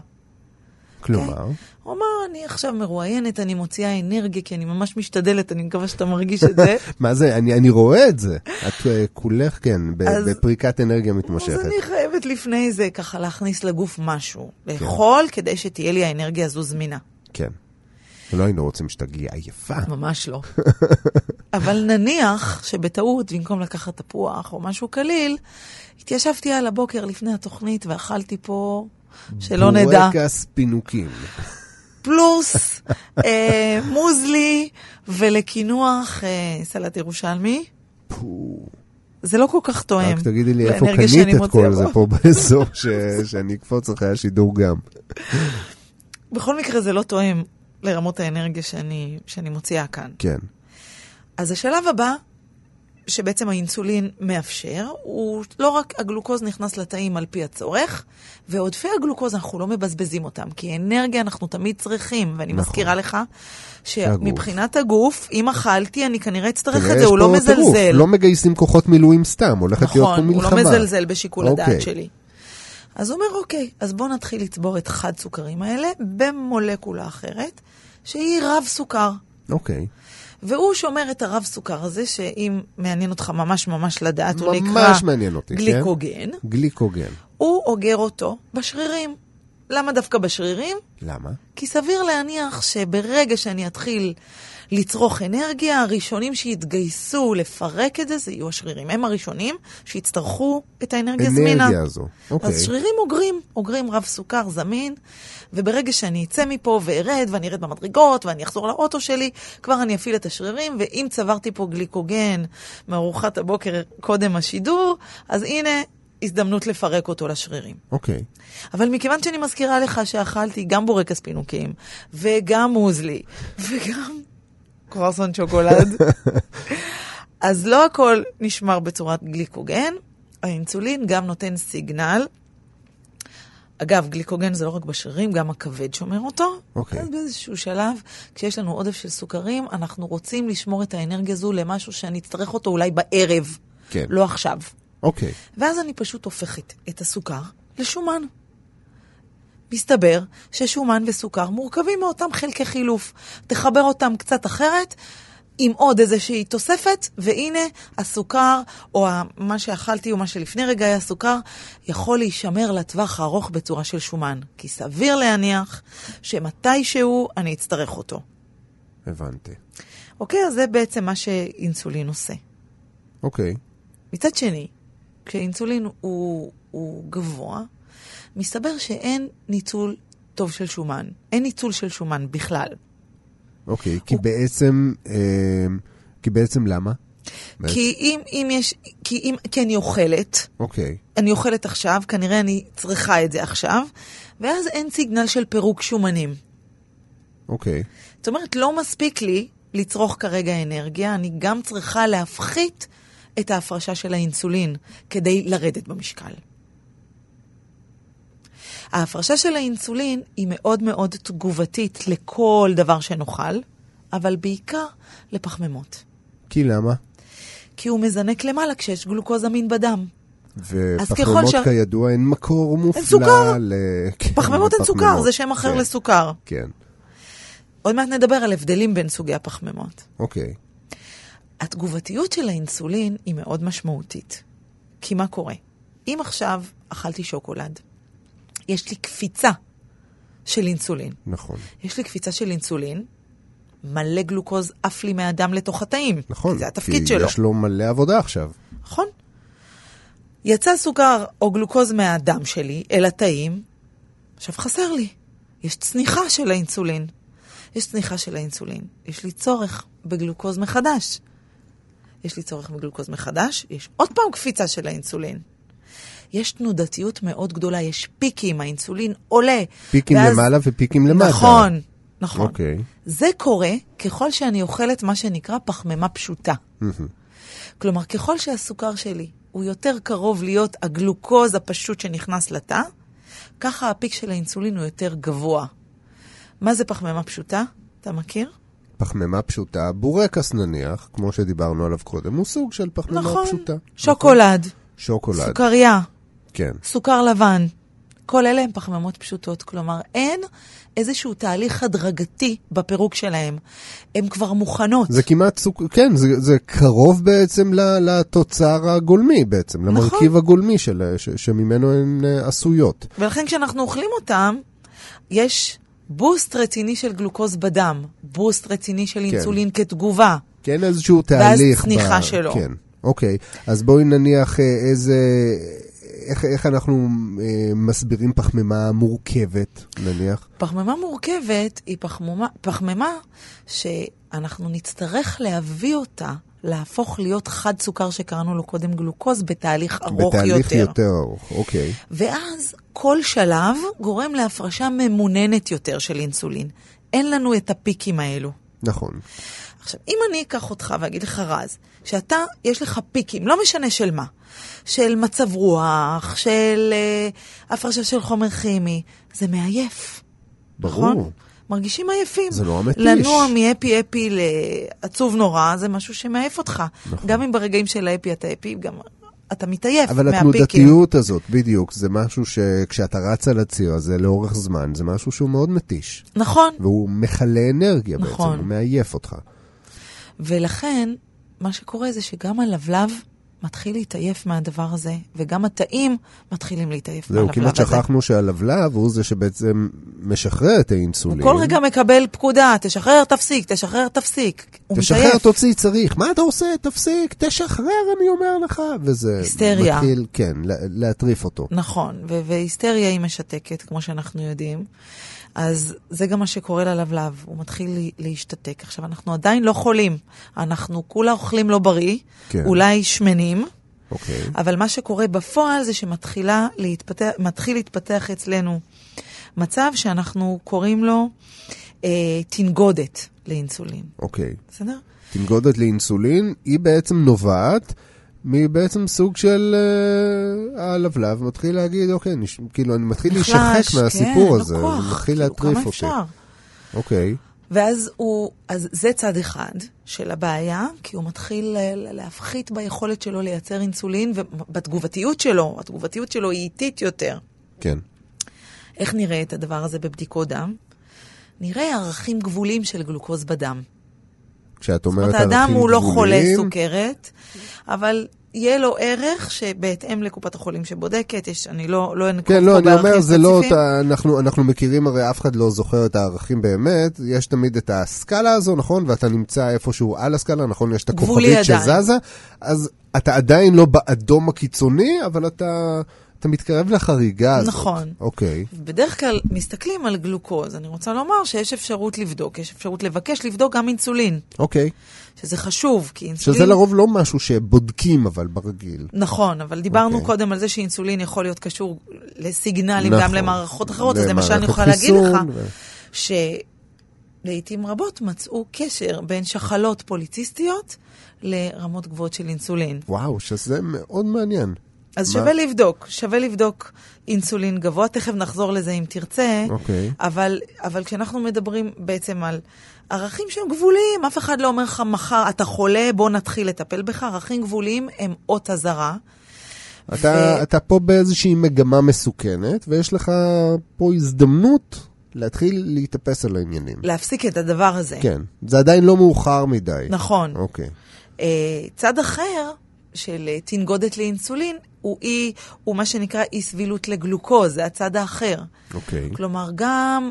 S3: כלומר,
S4: הוא אמר, אני עכשיו מרואיינת, אני מוציאה אנרגיה, כי אני ממש משתדלת, אני מקווה שאתה מרגיש את זה. [LAUGHS]
S3: מה זה? אני אני רואה את זה. את אה, כולך, כן, ב-
S4: אז-
S3: בפריקת אנרגיה
S4: אז
S3: מתמשכת.
S4: אני חייבת לפני זה ככה להכניס לגוף משהו, לאכול, כדי שתהיה לי האנרגיה הזו זמינה.
S3: כן. לא היינו רוצים שתגיע עייפה.
S4: ממש לא. [LAUGHS] אבל נניח שבטעות, במקום לקחת תפוח או משהו קליל, התיישבתי על הבוקר לפני התוכנית ואכלתי פה, שלא נדע,
S3: בורקס פינוקים.
S4: פלוס [LAUGHS] אה, מוזלי ולקינוח אה, סלט ירושלמי. זה לא כל כך תואם.
S3: רק תגידי לי איפה קנית את כל זה פה באזור ש- שאני אקפוץ אחרי השידור גם.
S4: בכל מקרה זה לא תואם לרמות האנרגיה שאני, שאני מוציאה כאן.
S3: כן.
S4: אז השלב הבא, שבעצם האינסולין מאפשר, הוא לא רק הגלוקוז נכנס לתאים על פי הצורך, ועודפי הגלוקוז אנחנו לא מבזבזים אותם, כי אנרגיה אנחנו תמיד צריכים, ואני
S3: נכון.
S4: מזכירה לך. שמבחינת הגוף, אם אכלתי, אני כנראה אצטרך את זה, הוא לא
S3: טירוף.
S4: מזלזל.
S3: לא מגייסים כוחות מילואים סתם, הולכת להיות פה
S4: נכון, הוא
S3: מלחמה.
S4: לא מזלזל בשיקול
S3: אוקיי.
S4: הדעת שלי. אז הוא אומר, אוקיי, אז בואו נתחיל לצבור את חד סוכרים האלה במולקולה אחרת, שהיא רב סוכר.
S3: אוקיי.
S4: והוא שומר את הרב סוכר הזה, שאם מעניין אותך ממש ממש לדעת, הוא נקרא
S3: ממש מעניין אותי, כן?
S4: גליקוגן.
S3: גליקוגן.
S4: הוא אוגר אותו בשרירים. למה דווקא בשרירים?
S3: למה?
S4: כי סביר להניח שברגע שאני אתחיל לצרוך אנרגיה, הראשונים שיתגייסו לפרק את זה, זה יהיו השרירים. הם הראשונים שיצטרכו את האנרגיה זמינה.
S3: אנרגיה הזו. אוקיי.
S4: אז שרירים אוגרים, אוגרים רב סוכר זמין, וברגע שאני אצא מפה וארד, ואני ארד במדרגות, ואני אחזור לאוטו שלי, כבר אני אפעיל את השרירים, ואם צברתי פה גליקוגן מארוחת הבוקר קודם השידור, אז הנה הזדמנות לפרק אותו לשרירים.
S3: אוקיי.
S4: אבל מכיוון שאני מזכירה לך שאכלתי גם בורקס פינוקים, וגם מוזלי, וגם קרואסון שוקולד, [LAUGHS] אז לא הכל נשמר בצורת גליקוגן, האינסולין גם נותן סיגנל. אגב, גליקוגן זה לא רק בשרירים, גם הכבד שומר אותו.
S3: אוקיי.
S4: אז באיזשהו שלב, כשיש לנו עודף של סוכרים, אנחנו רוצים לשמור את האנרגיה הזו למשהו שאני אצטרך אותו אולי בערב,
S3: כן.
S4: לא עכשיו.
S3: אוקיי.
S4: ואז אני פשוט הופכת את הסוכר לשומן. מסתבר ששומן וסוכר מורכבים מאותם חלקי חילוף. תחבר אותם קצת אחרת, עם עוד איזושהי תוספת, והנה הסוכר, או מה שאכלתי או מה שלפני רגע היה סוכר, יכול להישמר לטווח הארוך בצורה של שומן. כי סביר להניח שמתישהו אני אצטרך אותו.
S3: הבנתי.
S4: אוקיי? אז זה בעצם מה שאינסולין עושה.
S3: אוקיי.
S4: מצד שני, כשאינסולין הוא, הוא גבוה, מסתבר שאין ניצול טוב של שומן. אין ניצול של שומן בכלל.
S3: אוקיי, כי בעצם, אה, כי בעצם למה?
S4: כי אם, אם יש, כי אם, כי אני אוכלת,
S3: אוקיי,
S4: אני אוכלת עכשיו, כנראה אני צריכה את זה עכשיו, ואז אין סיגנל של פירוק שומנים.
S3: אוקיי.
S4: זאת אומרת, לא מספיק לי לצרוך כרגע אנרגיה, אני גם צריכה להפחית את ההפרשה של האינסולין כדי לרדת במשקל. ההפרשה של האינסולין היא מאוד מאוד תגובתית לכל דבר שנאכל, אבל בעיקר לפחמימות.
S3: כי למה?
S4: כי הוא מזנק למעלה כשיש גלוקוז אמין בדם.
S3: ופחמימות
S4: ש-
S3: כידוע הן מקור מופלא. ל... כן,
S4: פחמימות הן סוכר. זה שם אחר
S3: כן,
S4: לסוכר.
S3: כן,
S4: עוד מעט נדבר על הבדלים בין סוגי הפחמימות.
S3: אוקיי.
S4: התגובתיות של האינסולין היא מאוד משמעותית. כי מה קורה? אם עכשיו אכלתי שוקולד, יש לי קפיצה של אינסולין.
S3: נכון.
S4: יש לי קפיצה של אינסולין, מלא גלוקוז עף לי מהדם לתוך התאים.
S3: נכון.
S4: זה התפקיד
S3: כי
S4: שלו.
S3: יש לו מלא עבודה עכשיו.
S4: נכון. יצא סוכר או גלוקוז מהדם שלי אל התאים, עכשיו חסר לי. יש צניחה של האינסולין. יש צניחה של האינסולין. יש לי צורך בגלוקוז מחדש. יש לי צורך בגלוקוז מחדש, יש עוד פעם קפיצה של האינסולין. יש תנודתיות מאוד גדולה, יש פיקים, האינסולין עולה.
S3: פיקים
S4: ואז-
S3: למעלה ופיקים למטה.
S4: נכון, נכון.
S3: אוקיי.
S4: זה קורה ככל שאני אוכלת מה שנקרא פחמימה פשוטה. כלומר, ככל שהסוכר שלי הוא יותר קרוב להיות הגלוקוז הפשוט שנכנס לתא, ככה הפיק של האינסולין הוא יותר גבוה. מה זה פחמימה פשוטה? אתה מכיר?
S3: פחמימה פשוטה, בורקס נניח, כמו שדיברנו עליו קודם, הוא סוג של פחמימה
S4: נכון.
S3: פשוטה.
S4: שוקולד,
S3: שוקולד.
S4: סוכריה,
S3: כן.
S4: סוכר לבן. כל אלה הם פחמימות פשוטות. כלומר, אין איזשהו תהליך הדרגתי בפירוק שלהם. הן כבר מוכנות.
S3: זה כמעט סוג... כן, זה, זה קרוב בעצם ל- לתוצר הגולמי בעצם,
S4: נכון.
S3: למרכיב הגולמי של, ש, שממנו הן אה, עשויות.
S4: ולכן כשאנחנו אוכלים אותם, יש בוסט רציני של גלוקוז בדם, בוסט רציני של אינסולין כתגובה.
S3: כן, איזשהו תהליך.
S4: צניחה שלו.
S3: כן, אוקיי. אז בואי נניח אה, איזה... איך, איך אנחנו אה, מסבירים פחמימה מורכבת, נניח?
S4: פחמימה מורכבת היא פחמימה, פחמימה שאנחנו נצטרך להביא אותה, להפוך להיות חד סוכר שקראנו לו קודם גלוקוז, בתהליך ארוך
S3: בתהליך
S4: יותר.
S3: יותר ארוך, אוקיי.
S4: ואז כל שלב גורם להפרשה ממוננת יותר של אינסולין. אין לנו את הפיקים האלו.
S3: נכון.
S4: עכשיו, אם אני אקח אותך ואגיד לך, רז, שאתה, יש לך פיקים, לא משנה של מה, של מצב רוח, של uh, הפרשה של חומר כימי, זה מעייף.
S3: ברור.
S4: נכון? מרגישים עייפים.
S3: זה נורא מתיש.
S4: לנוע מהפי אפי לעצוב נורא, זה משהו שמעייף אותך.
S3: נכון.
S4: גם אם ברגעים של האפי אתה אפי, גם אתה מתעייף
S3: אבל
S4: מהפיקים.
S3: התנודתיות הזאת, בדיוק, זה משהו שכשאתה רץ על הציר הזה לאורך זמן, זה משהו שהוא מאוד מתיש.
S4: נכון.
S3: והוא מכלה אנרגיה
S4: נכון.
S3: בעצם, הוא מעייף אותך.
S4: ולכן, מה שקורה זה שגם הלבלב מתחיל להתעייף מהדבר הזה, וגם התאים מתחילים להתעייף
S3: זהו,
S4: מהלבלב
S3: כמעט
S4: הזה.
S3: שכחנו שהלבלב הוא זה שבעצם משחרר את האינסולין.
S4: הוא כל רגע מקבל פקודה, תשחרר, תפסיק, תשחרר, תפסיק. הוא
S3: תשחרר. תוציא, צריך. מה אתה עושה? תפסיק, תשחרר, אני אומר לך. וזה
S4: היסטריה.
S3: מתחיל, כן, לה- להטריף אותו.
S4: נכון, והיסטריה היא משתקת, כמו שאנחנו יודעים. אז זה גם מה שקורה ללבלב, הוא מתחיל להשתתק. עכשיו, אנחנו עדיין לא חולים, אנחנו כולה אוכלים לא בריא,
S3: כן.
S4: אולי שמנים,
S3: אוקיי.
S4: אבל מה שקורה בפועל זה שמתחילה להתפתח, להתפתח אצלנו מצב שאנחנו קוראים לו אה, תנגודת לאינסולין.
S3: אוקיי.
S4: בסדר?
S3: תנגודת לאינסולין, היא בעצם נובעת מבעצם סוג של uh, הלבלב מתחיל להגיד, אוקיי, נש... כאילו, אני מתחיל להישחק
S4: נחלש,
S3: מהסיפור
S4: כן,
S3: הזה,
S4: לא כוח,
S3: מתחיל
S4: כאילו,
S3: להטריף אותי.
S4: אפשר?
S3: אוקיי.
S4: ואז הוא, אז זה צד אחד של הבעיה, כי הוא מתחיל אה, להפחית ביכולת שלו לייצר אינסולין ובתגובתיות שלו, התגובתיות שלו היא איטית יותר.
S3: כן.
S4: איך נראה את הדבר הזה בבדיקות דם? נראה ערכים גבולים של גלוקוז בדם.
S3: כשאת
S4: זאת
S3: אומרת
S4: אומרת,
S3: ערכים
S4: האדם הוא לא חולה סוכרת, אבל יהיה לו ערך שבהתאם לקופת החולים שבודקת, יש, אני לא, לא אנקוב
S3: כן,
S4: פה
S3: לא, אני אומר, זה לא. אותה- אנחנו, אנחנו מכירים, הרי אף אחד לא זוכר את הערכים באמת, יש תמיד את הסקאלה הזו, נכון? ואתה נמצא איפשהו על הסקאלה, נכון? יש את הכוכבית. שזזה, אז אתה עדיין לא באדום הקיצוני, אבל אתה, אתה מתקרב לחריגה הזאת.
S4: נכון.
S3: אוקיי.
S4: בדרך כלל מסתכלים על גלוקוז, אני רוצה לומר שיש אפשרות לבדוק, יש אפשרות לבקש לבדוק גם אינסולין,
S3: אוקיי.
S4: שזה חשוב, כי אינסולין...
S3: שזה לרוב לא משהו שבודקים, אבל ברגיל.
S4: נכון, אבל דיברנו
S3: אוקיי.
S4: קודם על זה שאינסולין יכול להיות קשור לסיגנלים
S3: נכון.
S4: גם למערכות אחרות, אז למשל אני יכולה להגיד לך
S3: ו-
S4: שלעיתים רבות מצאו קשר בין שחלות פוליציסטיות לרמות גבוהות של אינסולין.
S3: וואו, שזה מאוד מעניין.
S4: אז
S3: מה?
S4: שווה לבדוק, שווה לבדוק אינסולין גבוה, תכף נחזור לזה אם תרצה,
S3: אוקיי.
S4: אבל, אבל כשאנחנו מדברים בעצם על ערכים שהם גבוליים, אף אחד לא אומר לך מחר, אתה חולה, בוא נתחיל לטפל בך, ערכים גבוליים הם אות אזהרה.
S3: אתה,
S4: ו-
S3: אתה פה באיזושהי מגמה מסוכנת, ויש לך פה הזדמנות להתחיל להתאפס על העניינים.
S4: להפסיק את הדבר הזה.
S3: כן, זה עדיין לא מאוחר מדי.
S4: נכון.
S3: אוקיי.
S4: אה, צד אחר של אה, תנגודת לאינסולין הוא, אי, הוא מה שנקרא אי סבילות לגלוקוז, זה הצד האחר.
S3: אוקיי.
S4: כלומר, גם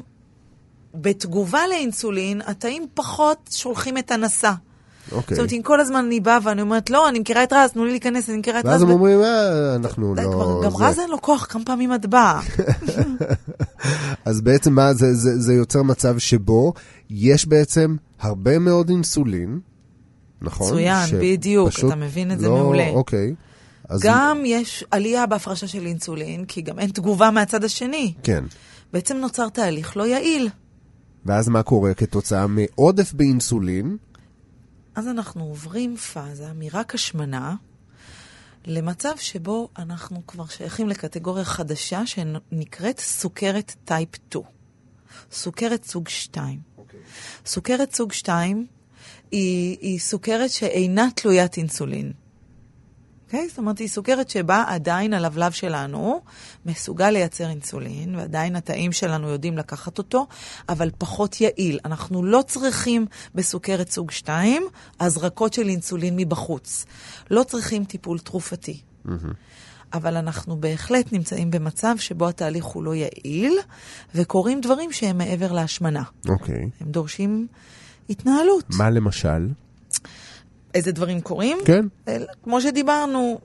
S4: בתגובה לאינסולין, התאים פחות שולחים את הנשא.
S3: אוקיי.
S4: זאת אומרת, אם כל הזמן אני באה ואני אומרת, לא, אני מכירה את רז, תנו לי להיכנס, אני מכירה את רז.
S3: ואז הם אומרים, אה, אנחנו לא...
S4: כבר, גם
S3: זה."
S4: רז אין לו כוח, כמה פעמים את באה. [LAUGHS]
S3: אז בעצם מה, זה, זה, זה יוצר מצב שבו יש בעצם הרבה מאוד אינסולין, נכון?
S4: מצוין, בדיוק,
S3: שפשוט
S4: אתה מבין את זה
S3: לא-
S4: מעולה.
S3: אוקיי. אז
S4: גם יש עלייה בהפרשה של אינסולין, כי גם אין תגובה מהצד השני.
S3: כן.
S4: בעצם נוצר תהליך לא יעיל.
S3: ואז מה קורה כתוצאה מעודף באינסולין?
S4: אז אנחנו עוברים פאזה מרק השמנה למצב שבו אנחנו כבר שייכים לקטגוריה חדשה שנקראת סוכרת טייפ 2. סוכרת סוג 2. סוכרת סוג 2 היא, היא סוכרת שאינה תלוית אינסולין. אוקיי? זאת אומרת, היא סוכרת שבה עדיין הלבלב שלנו מסוגל לייצר אינסולין, ועדיין התאים שלנו יודעים לקחת אותו, אבל פחות יעיל. אנחנו לא צריכים בסוכרת סוג 2 הזרקות של אינסולין מבחוץ. לא צריכים טיפול תרופתי. אבל אנחנו בהחלט נמצאים במצב שבו התהליך הוא לא יעיל, וקורים דברים שהם מעבר להשמנה.
S3: אוקיי.
S4: הם דורשים התנהלות.
S3: מה למשל?
S4: איזה דברים קורים?
S3: כן.
S4: אל- כמו שדיברנו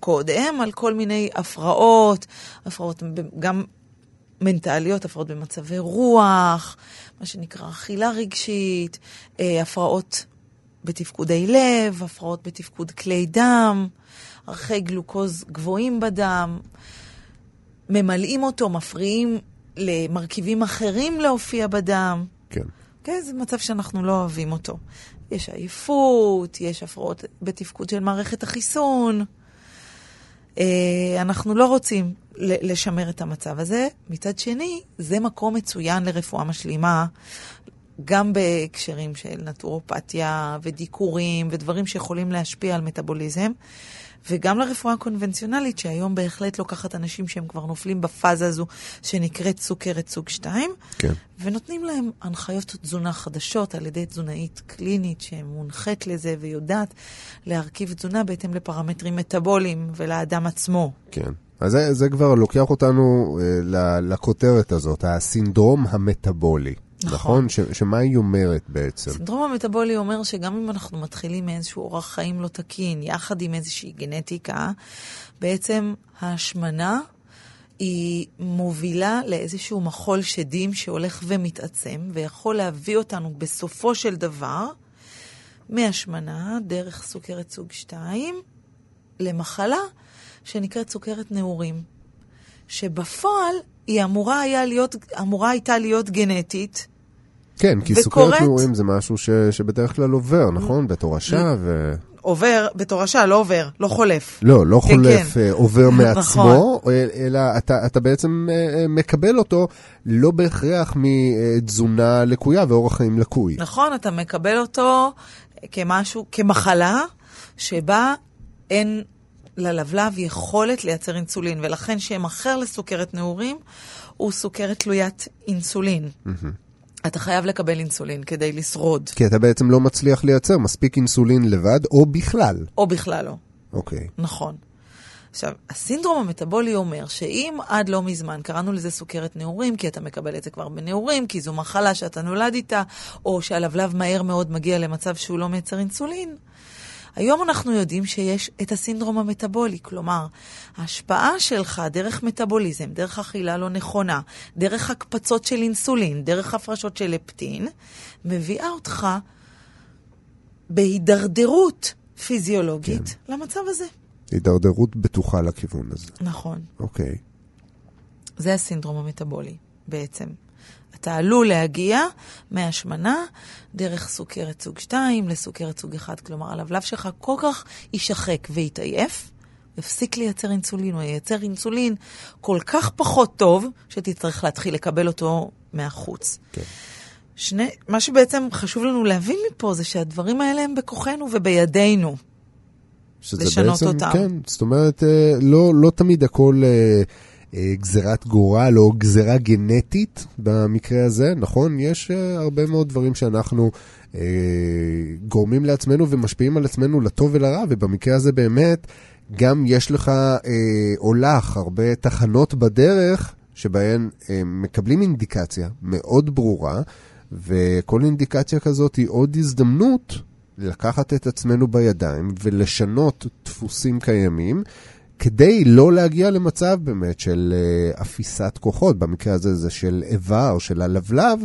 S4: קודם, על כל מיני הפרעות, הפרעות גם מנטליות, הפרעות במצבי רוח, מה שנקרא אכילה רגשית, אה, הפרעות בתפקודי לב, הפרעות בתפקוד כלי דם, ערכי גלוקוז גבוהים בדם, ממלאים אותו, מפריעים למרכיבים אחרים להופיע בדם.
S3: כן.
S4: כן, זה מצב שאנחנו לא אוהבים אותו. יש עייפות, יש הפרעות בתפקוד של מערכת החיסון. אה, אנחנו לא רוצים לשמר את המצב הזה. מצד שני, זה מקום מצוין לרפואה משלימה, גם בהקשרים של נטורופתיה ודיקורים ודברים שיכולים להשפיע על מטאבוליזם, וגם לרפואה הקונבנציונלית, שהיום בהחלט לוקחת אנשים שהם כבר נופלים בפאזה הזו שנקראת סוכרת סוג 2,
S3: כן.
S4: ונותנים להם הנחיות תזונה חדשות על ידי תזונאית קלינית שמונחית לזה ויודעת להרכיב תזונה בהתאם לפרמטרים מטאבוליים ולאדם עצמו.
S3: כן. אז זה, זה כבר לוקח אותנו אה, לכותרת הזאת, הסינדרום המטאבולי.
S4: נכון.
S3: נכון? ש, שמה היא אומרת בעצם?
S4: סינדרום המטאבולי אומר שגם אם אנחנו מתחילים מאיזשהו אורח חיים לא תקין, יחד עם איזושהי גנטיקה, בעצם ההשמנה היא מובילה לאיזשהו מחול שדים שהולך ומתעצם, ויכול להביא אותנו בסופו של דבר מהשמנה דרך סוכרת סוג 2 למחלה שנקראת סוכרת נעורים, שבפועל היא אמורה, היה להיות, אמורה הייתה להיות גנטית,
S3: כן, כי
S4: וקוראת-
S3: סוכרת נעורים זה משהו ש, שבדרך כלל עובר, נכון? בתורשה ו...
S4: עובר, בתורשה, לא עובר, לא חולף.
S3: לא, לא
S4: כן,
S3: חולף,
S4: כן.
S3: אה, עובר [LAUGHS] מעצמו,
S4: נכון.
S3: אלא אתה, אתה בעצם אה, מקבל אותו לא בהכרח מתזונה לקויה ואורח חיים לקוי.
S4: נכון, אתה מקבל אותו כמשהו, כמחלה, שבה אין ללבלב יכולת לייצר אינסולין, ולכן שם אחר לסוכרת נעורים הוא סוכרת תלוית אינסולין. אתה חייב לקבל אינסולין כדי לשרוד,
S3: כי אתה בעצם לא מצליח לייצר מספיק אינסולין לבד, או בכלל.
S4: או בכלל לא.
S3: אוקיי.
S4: נכון. עכשיו, הסינדרום המטבולי אומר שאם עד לא מזמן, קראנו לזה סוכרת נעורים, כי אתה מקבל את זה כבר בנעורים, כי זו מחלה שאתה נולד איתה, או שהלבלב מהר מאוד מגיע למצב שהוא לא מייצר אינסולין, היום אנחנו יודעים שיש את הסינדרום המטבולי, כלומר, ההשפעה שלך דרך מטאבוליזם, דרך אכילה לא נכונה, דרך הקפצות של אינסולין, דרך הפרשות של לפטין, מביאה אותך בהידרדרות פיזיולוגית כן. למצב הזה.
S3: הידרדרות בטוחה לכיוון הזה.
S4: נכון.
S3: אוקיי.
S4: זה הסינדרום המטבולי, בעצם. אתה עלול להגיע מהשמנה דרך סוכרת סוג 2 לסוכרת סוג 1. כלומר, הלבלב שלך כל כך יישחק ויתעייף, יפסיק לייצר אינסולין, או ייצר אינסולין כל כך פחות טוב, שתצטרך להתחיל לקבל אותו מהחוץ.
S3: כן.
S4: שני, מה שבעצם חשוב לנו להבין מפה זה שהדברים האלה הם בכוחנו ובידינו.
S3: שזה
S4: לשנות
S3: בעצם,
S4: אותם.
S3: כן, זאת אומרת, אה, לא, לא תמיד הכל אה, גזירת גורל או גזירה גנטית במקרה הזה, נכון? יש אה, הרבה מאוד דברים שאנחנו אה, גורמים לעצמנו ומשפיעים על עצמנו לטוב ולרע, ובמקרה הזה באמת, גם יש לך אה, או לך הרבה תחנות בדרך שבהן אה, מקבלים אינדיקציה מאוד ברורה, וכל אינדיקציה כזאת היא עוד הזדמנות לקחת את עצמנו בידיים ולשנות דפוסים קיימים, כדי לא להגיע למצב באמת של uh, אפיסת כוחות, במקרה הזה זה של איבר, של הלבלב,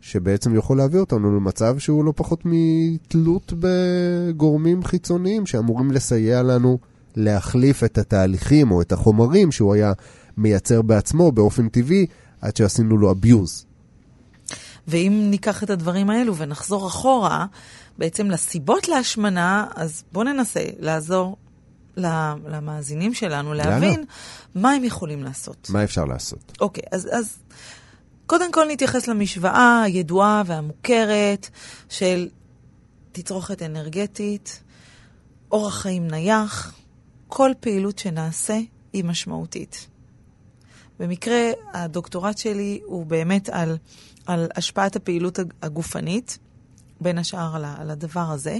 S3: שבעצם יכול להביא אותנו למצב שהוא לא פחות מתלות בגורמים חיצוניים שאמורים לסייע לנו להחליף את התהליכים או את החומרים שהוא היה מייצר בעצמו באופן טבעי, עד שעשינו לו abuse.
S4: ואם ניקח את הדברים האלו ונחזור אחורה, בעצם לסיבות להשמנה, אז בואו ננסה לעזור למאזינים שלנו להבין מה הם יכולים לעשות.
S3: מה אפשר לעשות?
S4: אוקיי, אז, אז קודם כל נתייחס למשוואה הידועה והמוכרת של תצרוכת אנרגטית, אורח חיים נייח, כל פעילות שנעשה היא משמעותית. במקרה, הדוקטורט שלי הוא באמת על, על השפעת הפעילות הגופנית, בין השאר על, על הדבר הזה,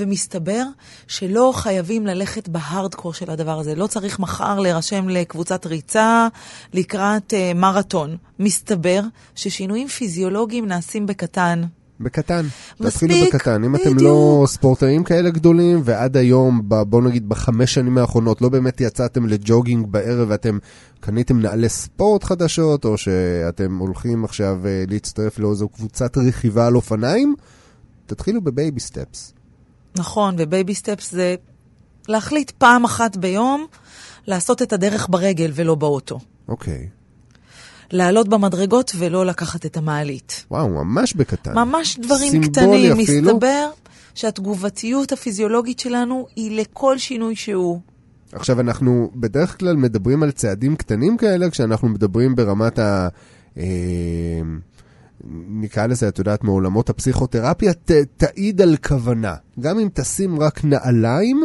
S4: ומסתבר שלא חייבים ללכת בהארדקור של הדבר הזה. לא צריך מחר להירשם לקבוצת ריצה לקראת uh, מרתון. מסתבר ששינויים פיזיולוגיים נעשים בקטן.
S3: בקטן.
S4: מספיק,
S3: תתחילו בקטן. אם אתם
S4: בדיוק.
S3: לא ספורטאים כאלה גדולים, ועד היום, ב- בוא נגיד בחמש שנים האחרונות, לא באמת יצאתם ל jogging בערב ואתם קניתם נעלי ספורט חדשות, או שאתם הולכים עכשיו אה, להצטרף לאיזו קבוצת רכיבה על אופניים, תתחילו ב baby steps.
S4: נכון, ו baby steps זה להחליט פעם אחת ביום לעשות את הדרך ברגל ולא באוטו.
S3: אוקיי.
S4: לעלות במדרגות ולא לקחת את המעלית.
S3: וואו, ממש בקטן.
S4: ממש דברים
S3: סימבולי
S4: קטנים.
S3: אפילו.
S4: מסתבר שהתגובתיות הפיזיולוגית שלנו היא לכל שינוי שהוא.
S3: עכשיו, אנחנו בדרך כלל מדברים על צעדים קטנים כאלה, כשאנחנו מדברים ברמת ה... אה, נקרא לזה, את יודעת, מעולמות הפסיכותרפיה, ת, תעיד על כוונה. גם אם תשים רק נעליים,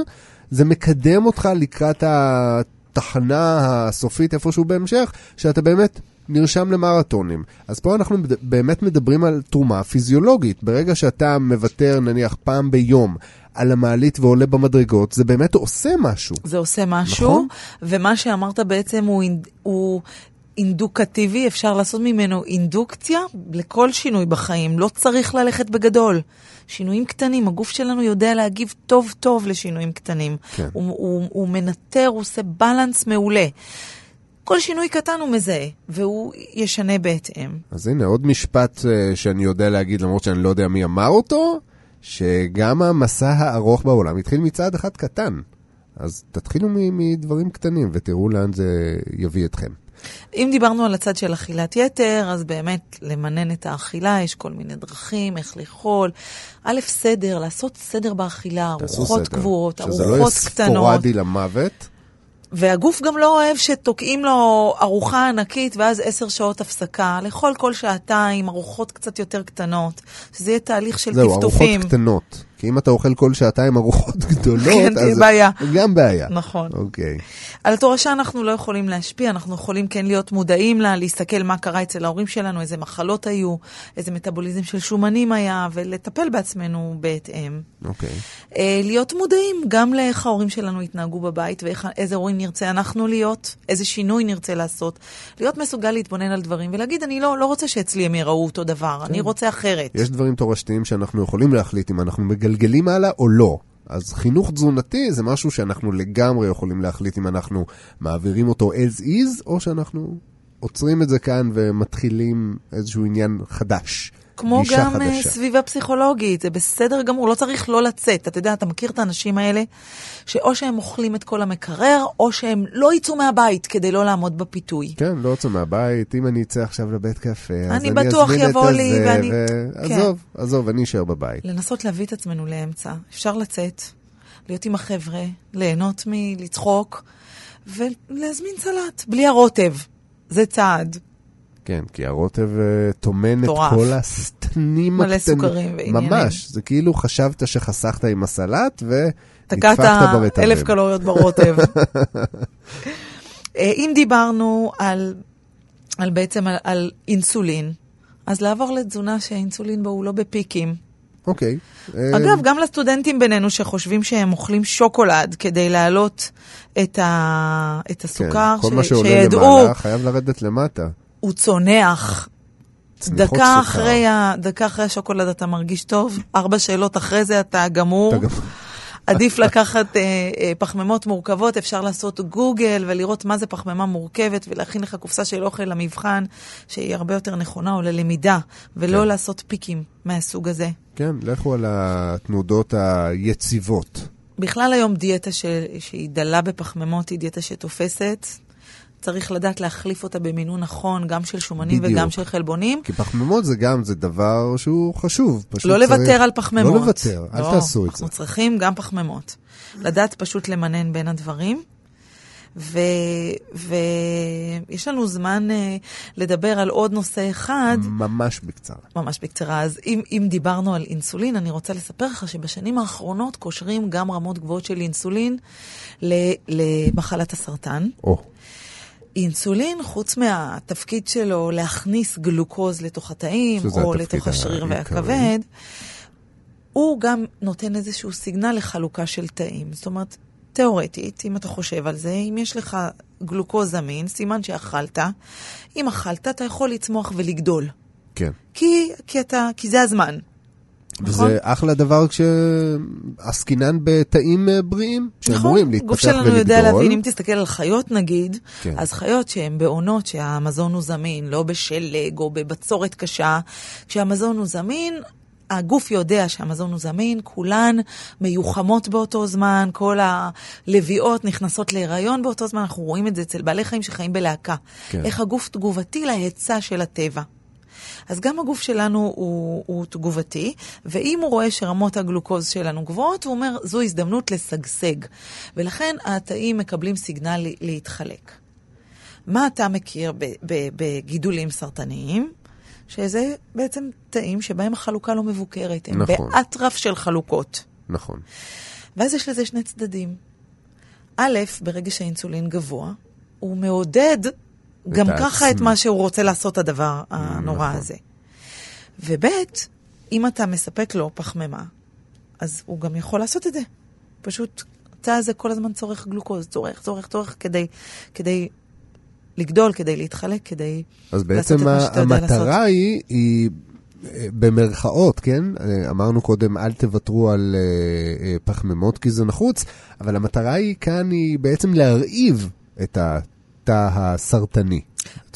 S3: זה מקדם אותך לקראת התחנה הסופית איפשהו בהמשך, שאתה באמת נרשם למרתונים. אז פה אנחנו באמת מדברים על תרומה פיזיולוגית. ברגע שאתה מוותר, נניח, פעם ביום על המעלית ועולה במדרגות, זה באמת עושה משהו.
S4: זה עושה משהו,
S3: נכון.
S4: ומה שאמרת בעצם הוא, הוא אינדוקטיבי, אפשר לעשות ממנו אינדוקציה לכל שינוי בחיים, לא צריך ללכת בגדול. שינויים קטנים, הגוף שלנו יודע להגיב טוב טוב לשינויים קטנים.
S3: כן.
S4: הוא, הוא, הוא מנטר, הוא עושה בלנס מעולה. כל שינוי קטן הוא מזהה, והוא ישנה בהתאם.
S3: אז הנה, עוד משפט uh, שאני יודע להגיד, למרות שאני לא יודע מי אמר אותו, שגם המסע הארוך בעולם התחיל מצעד אחד קטן. אז תתחילו מדברים קטנים ותראו לאן זה יביא אתכם.
S4: אם דיברנו על הצד של אכילת יתר, אז באמת למנן את האכילה, יש כל מיני דרכים, איך לאכול. א', סדר, לעשות סדר באכילה, ארוחות. קבועות,
S3: שזה לא יהיה
S4: ארוחות קטנות.
S3: ספורדי למוות.
S4: והגוף גם לא אוהב שתוקעים לו ארוחה ענקית ואז עשר שעות הפסקה. לאכול כל שעתיים, ארוחות קצת יותר קטנות, שזה יהיה תהליך של
S3: זהו, ארוחות
S4: טפטופים.
S3: קטנות. כי אם אתה אוכל כל שעתיים ארוחות [LAUGHS] גדולות,
S4: כן, תהיה
S3: אז
S4: בעיה.
S3: זה גם בעיה.
S4: נכון.
S3: אוקיי.
S4: על התורשה אנחנו לא יכולים להשפיע, אנחנו יכולים כן להיות מודעים לה, להסתכל מה קרה אצל ההורים שלנו, איזה מחלות היו, איזה מטאבוליזם של שומנים היה, ולטפל בעצמנו בהתאם.
S3: אוקיי.
S4: אה, להיות מודעים גם לאיך ההורים שלנו התנהגו בבית, ואיזה הורים נרצה אנחנו להיות, איזה שינוי נרצה לעשות. להיות מסוגל להתבונן על דברים ולהגיד, אני לא, לא רוצה שאצלי הם יראו אותו דבר, אני רוצה אחרת.
S3: יש דברים תורשתיים שאנחנו יכולים להחליט אם אנחנו מגלגלים הלאה או לא. אז חינוך תזונתי זה משהו שאנחנו לגמרי יכולים להחליט אם אנחנו מעבירים אותו as is, או שאנחנו עוצרים את זה כאן ומתחילים איזשהו עניין חדש.
S4: כמו גם אה,
S3: חדשה.
S4: סביבה פסיכולוגית, זה בסדר גמור, לא צריך לא לצאת. אתה יודע, אתה מכיר את האנשים האלה, שאו שהם אוכלים את כל המקרר, או שהם לא יצאו מהבית כדי לא לעמוד בפיתוי.
S3: כן, לא יוצא מהבית, אם אני אצא עכשיו לבית קפה, אז
S4: אני
S3: אני
S4: בטוח יבוא לי
S3: הזה,
S4: ואני-
S3: ו...
S4: כן.
S3: עזוב, עזוב, אני אשאר בבית.
S4: לנסות להביא את עצמנו לאמצע. אפשר לצאת, להיות עם החבר'ה, ליהנות מלצחוק, ולהזמין סלט, בלי הרוטב. זה צעד.
S3: כן, כי הרוטב אה, טומן את. כל
S4: מלא
S3: הקטנים.
S4: סוכרים ועניינים.
S3: ממש, זה כאילו חשבת שחסכת עם הסלט,
S4: תקעת
S3: ונדפקת ברטבים.
S4: אלף קלוריות ברוטב. [LAUGHS] אה, אם דיברנו על, על בעצם על, על אינסולין, אז לעבור לתזונה שהאינסולין בו הוא לא בפיקים.
S3: אוקיי. אה,
S4: אגב, גם לסטודנטים בינינו שחושבים שהם אוכלים שוקולד כדי להעלות את, ה, את
S3: כן,
S4: הסוכר,
S3: כל
S4: ש-
S3: מה שעולה
S4: שידעו,
S3: למעלה חייב לרדת למטה.
S4: הוא צונח. דקה. אחרי, ה, דקה אחרי השוקולד אתה מרגיש טוב, ארבע שאלות אחרי זה אתה גמור.
S3: אתה
S4: עדיף לקחת אה, אה, פחמימות מורכבות, אפשר לעשות גוגל ולראות מה זה פחמימה מורכבת ולהכין לך קופסה של אוכל למבחן, שהיא הרבה יותר נכונה, או ללמידה, ולא
S3: כן.
S4: לעשות פיקים מהסוג הזה.
S3: כן, לכו על התנודות היציבות.
S4: בכלל היום דיאטה ש... שהיא דלה בפחמימות היא דיאטה שתופסת. צריך לדעת להחליף אותה במינון נכון, גם של שומנים
S3: בדיוק.
S4: וגם של חלבונים.
S3: כי פחמימות זה גם, זה דבר שהוא חשוב.
S4: לא
S3: צריך-
S4: לוותר על פחמימות.
S3: לא לוותר, אל
S4: לא,
S3: תעשו את זה.
S4: אנחנו צריכים גם פחמימות. לדעת פשוט למנן בין הדברים. ויש לנו זמן uh, לדבר על עוד נושא אחד,
S3: ממש בקצרה.
S4: ממש בקצרה. אז אם, אם דיברנו על אינסולין, אני רוצה לספר לך שבשנים האחרונות קושרים גם רמות גבוהות של אינסולין למחלת הסרטן.
S3: או,
S4: אינסולין, חוץ מהתפקיד שלו להכניס גלוקוז לתוך התאים, או לתוך השריר
S3: העיקרי.
S4: והכבד, הוא גם נותן איזשהו סיגנל לחלוקה של תאים. זאת אומרת, תיאורטית, אם אתה חושב על זה, אם יש לך גלוקוז זמין, סימן שאכלת. אם אכלת, אתה יכול לצמוח ולגדול.
S3: כן.
S4: כי, כי, אתה, כי זה הזמן. נכון?
S3: וזה אחלה דבר כשעסקינן בתאים אה, בריאים, שאמורים להתפתח
S4: גוף
S3: ולגדול.
S4: שלנו יודע להבין, אם תסתכל על חיות נגיד,
S3: כן.
S4: אז חיות שהן בעונות שהמזון הוא זמין, לא בשלג או בבצורת קשה, כשהמזון הוא זמין, הגוף יודע שהמזון הוא זמין, כולן מיוחמות באותו זמן, כל הלביאות נכנסות להיריון באותו זמן, אנחנו רואים את זה אצל בעלי חיים שחיים בלהקה.
S3: כן.
S4: איך הגוף תגובתי להיצע של הטבע. אז גם הגוף שלנו הוא, הוא תגובתי, ואם הוא רואה שרמות הגלוקוז שלנו גבוהות, הוא אומר, זו הזדמנות לשגשג. ולכן התאים מקבלים סיגנל לה- להתחלק. מה אתה מכיר בגידולים סרטניים? שזה בעצם תאים שבהם החלוקה לא מבוקרת, הם
S3: נכון.
S4: באטרף של חלוקות.
S3: נכון.
S4: ואז יש לזה שני צדדים. א', ברגע שהאינסולין גבוה, הוא מעודד גם
S3: העצמי.
S4: ככה את מה שהוא רוצה לעשות, הדבר הנורא
S3: נכון.
S4: הזה. וב', אם אתה מספק לו פחמימה, אז הוא גם יכול לעשות את זה. פשוט התא הזה כל הזמן צורך גלוקוז, צורך, צורך, צורך, כדי, כדי לגדול, כדי להתחלק, כדי
S3: אז
S4: לעשות
S3: בעצם
S4: את מה שאתה יודע
S3: המטרה
S4: לעשות.
S3: היא, היא אה, במרכאות, כן? אה, אמרנו קודם, אל תוותרו על אה, פחמימות כי זה נחוץ, אבל המטרה היא כאן היא בעצם להרעיב את התא הסרטני.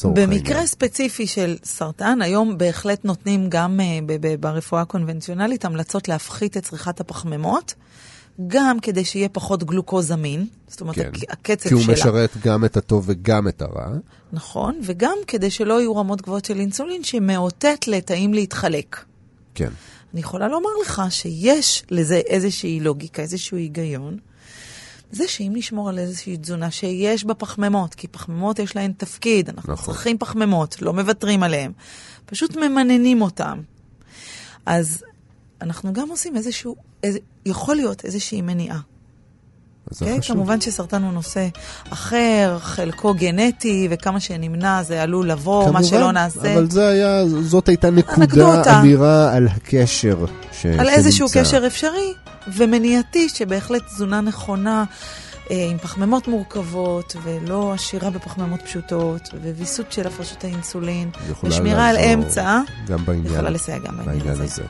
S4: במקרה
S3: העניין.
S4: ספציפי של סרטן, היום בהחלט נותנים גם ב- ברפואה הקונבנציונלית המלצות להפחית את צריכת הפחמימות, גם כדי שיהיה פחות גלוקוז זמין, זאת אומרת,
S3: כן.
S4: הק- הקצב
S3: כי הוא
S4: שלה.
S3: משרת גם את הטוב וגם את הרע.
S4: נכון, וגם כדי שלא יהיו רמות גבוהות של אינסולין שמאותת לתאים להתחלק.
S3: כן.
S4: אני יכולה לומר לך שיש לזה איזושהי לוגיקה, איזשהו היגיון. זה שאם נשמור על איזושהי תזונה שיש בה פחמימות, כי פחמימות יש להן תפקיד, אנחנו
S3: נכון.
S4: צריכים פחמימות, לא מוותרים עליהן, פשוט ממננים אותן. אז אנחנו גם עושים איזשהו, איזה, יכול להיות איזושהי מניעה.
S3: זה
S4: כן,
S3: חשוב.
S4: כמובן שסרטן הוא נושא אחר, חלקו גנטי, וכמה שנמנע זה עלול לבוא, מה
S3: כמובן,
S4: שלא נעשה.
S3: אבל זה היה, זאת הייתה נקודה,
S4: אנקדוטה.
S3: אמירה על הקשר ש,
S4: על איזשהו
S3: שנמצא.
S4: קשר אפשרי ומניעתי, שבהחלט תזונה נכונה, אה, עם פחמימות מורכבות, ולא עשירה בפחמימות פשוטות, וויסות של הפרשות האינסולין, ושמירה על אמצע,
S3: גם בעניין,
S4: יכולה לסייע גם בעניין
S3: בעניין
S4: הזה.
S3: הזה.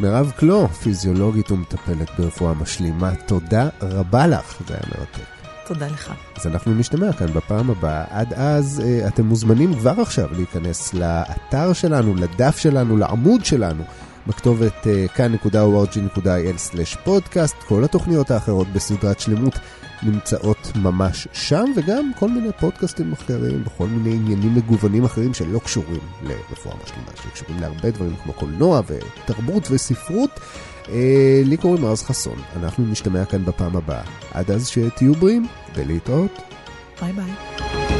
S3: מירב קלו, פיזיולוגית ומטפלת ברפואה משלימה, תודה רבה לך, זה היה מרתק.
S4: תודה לך.
S3: אז אנחנו נשתמע כאן בפעם הבאה. עד אז אה, אתם מוזמנים כבר עכשיו להיכנס לאתר שלנו, לדף שלנו, לעמוד שלנו, בכתובת אה, כאן.org.il/פודקאסט. כל התוכניות האחרות בסדרת שלמות נמצאות ממש שם, וגם כל מיני פודקאסטים אחרים, בכל מיני עניינים מגוונים אחרים שלא קשורים לרפואה משלימה, שקשורים להרבה דברים כמו קולנוע ותרבות וספרות. אה, לי קוראים רז חסון, אנחנו נשתמע כאן בפעם הבאה. עד אז שתהיו בריאים ולהתראות.
S4: ביי ביי.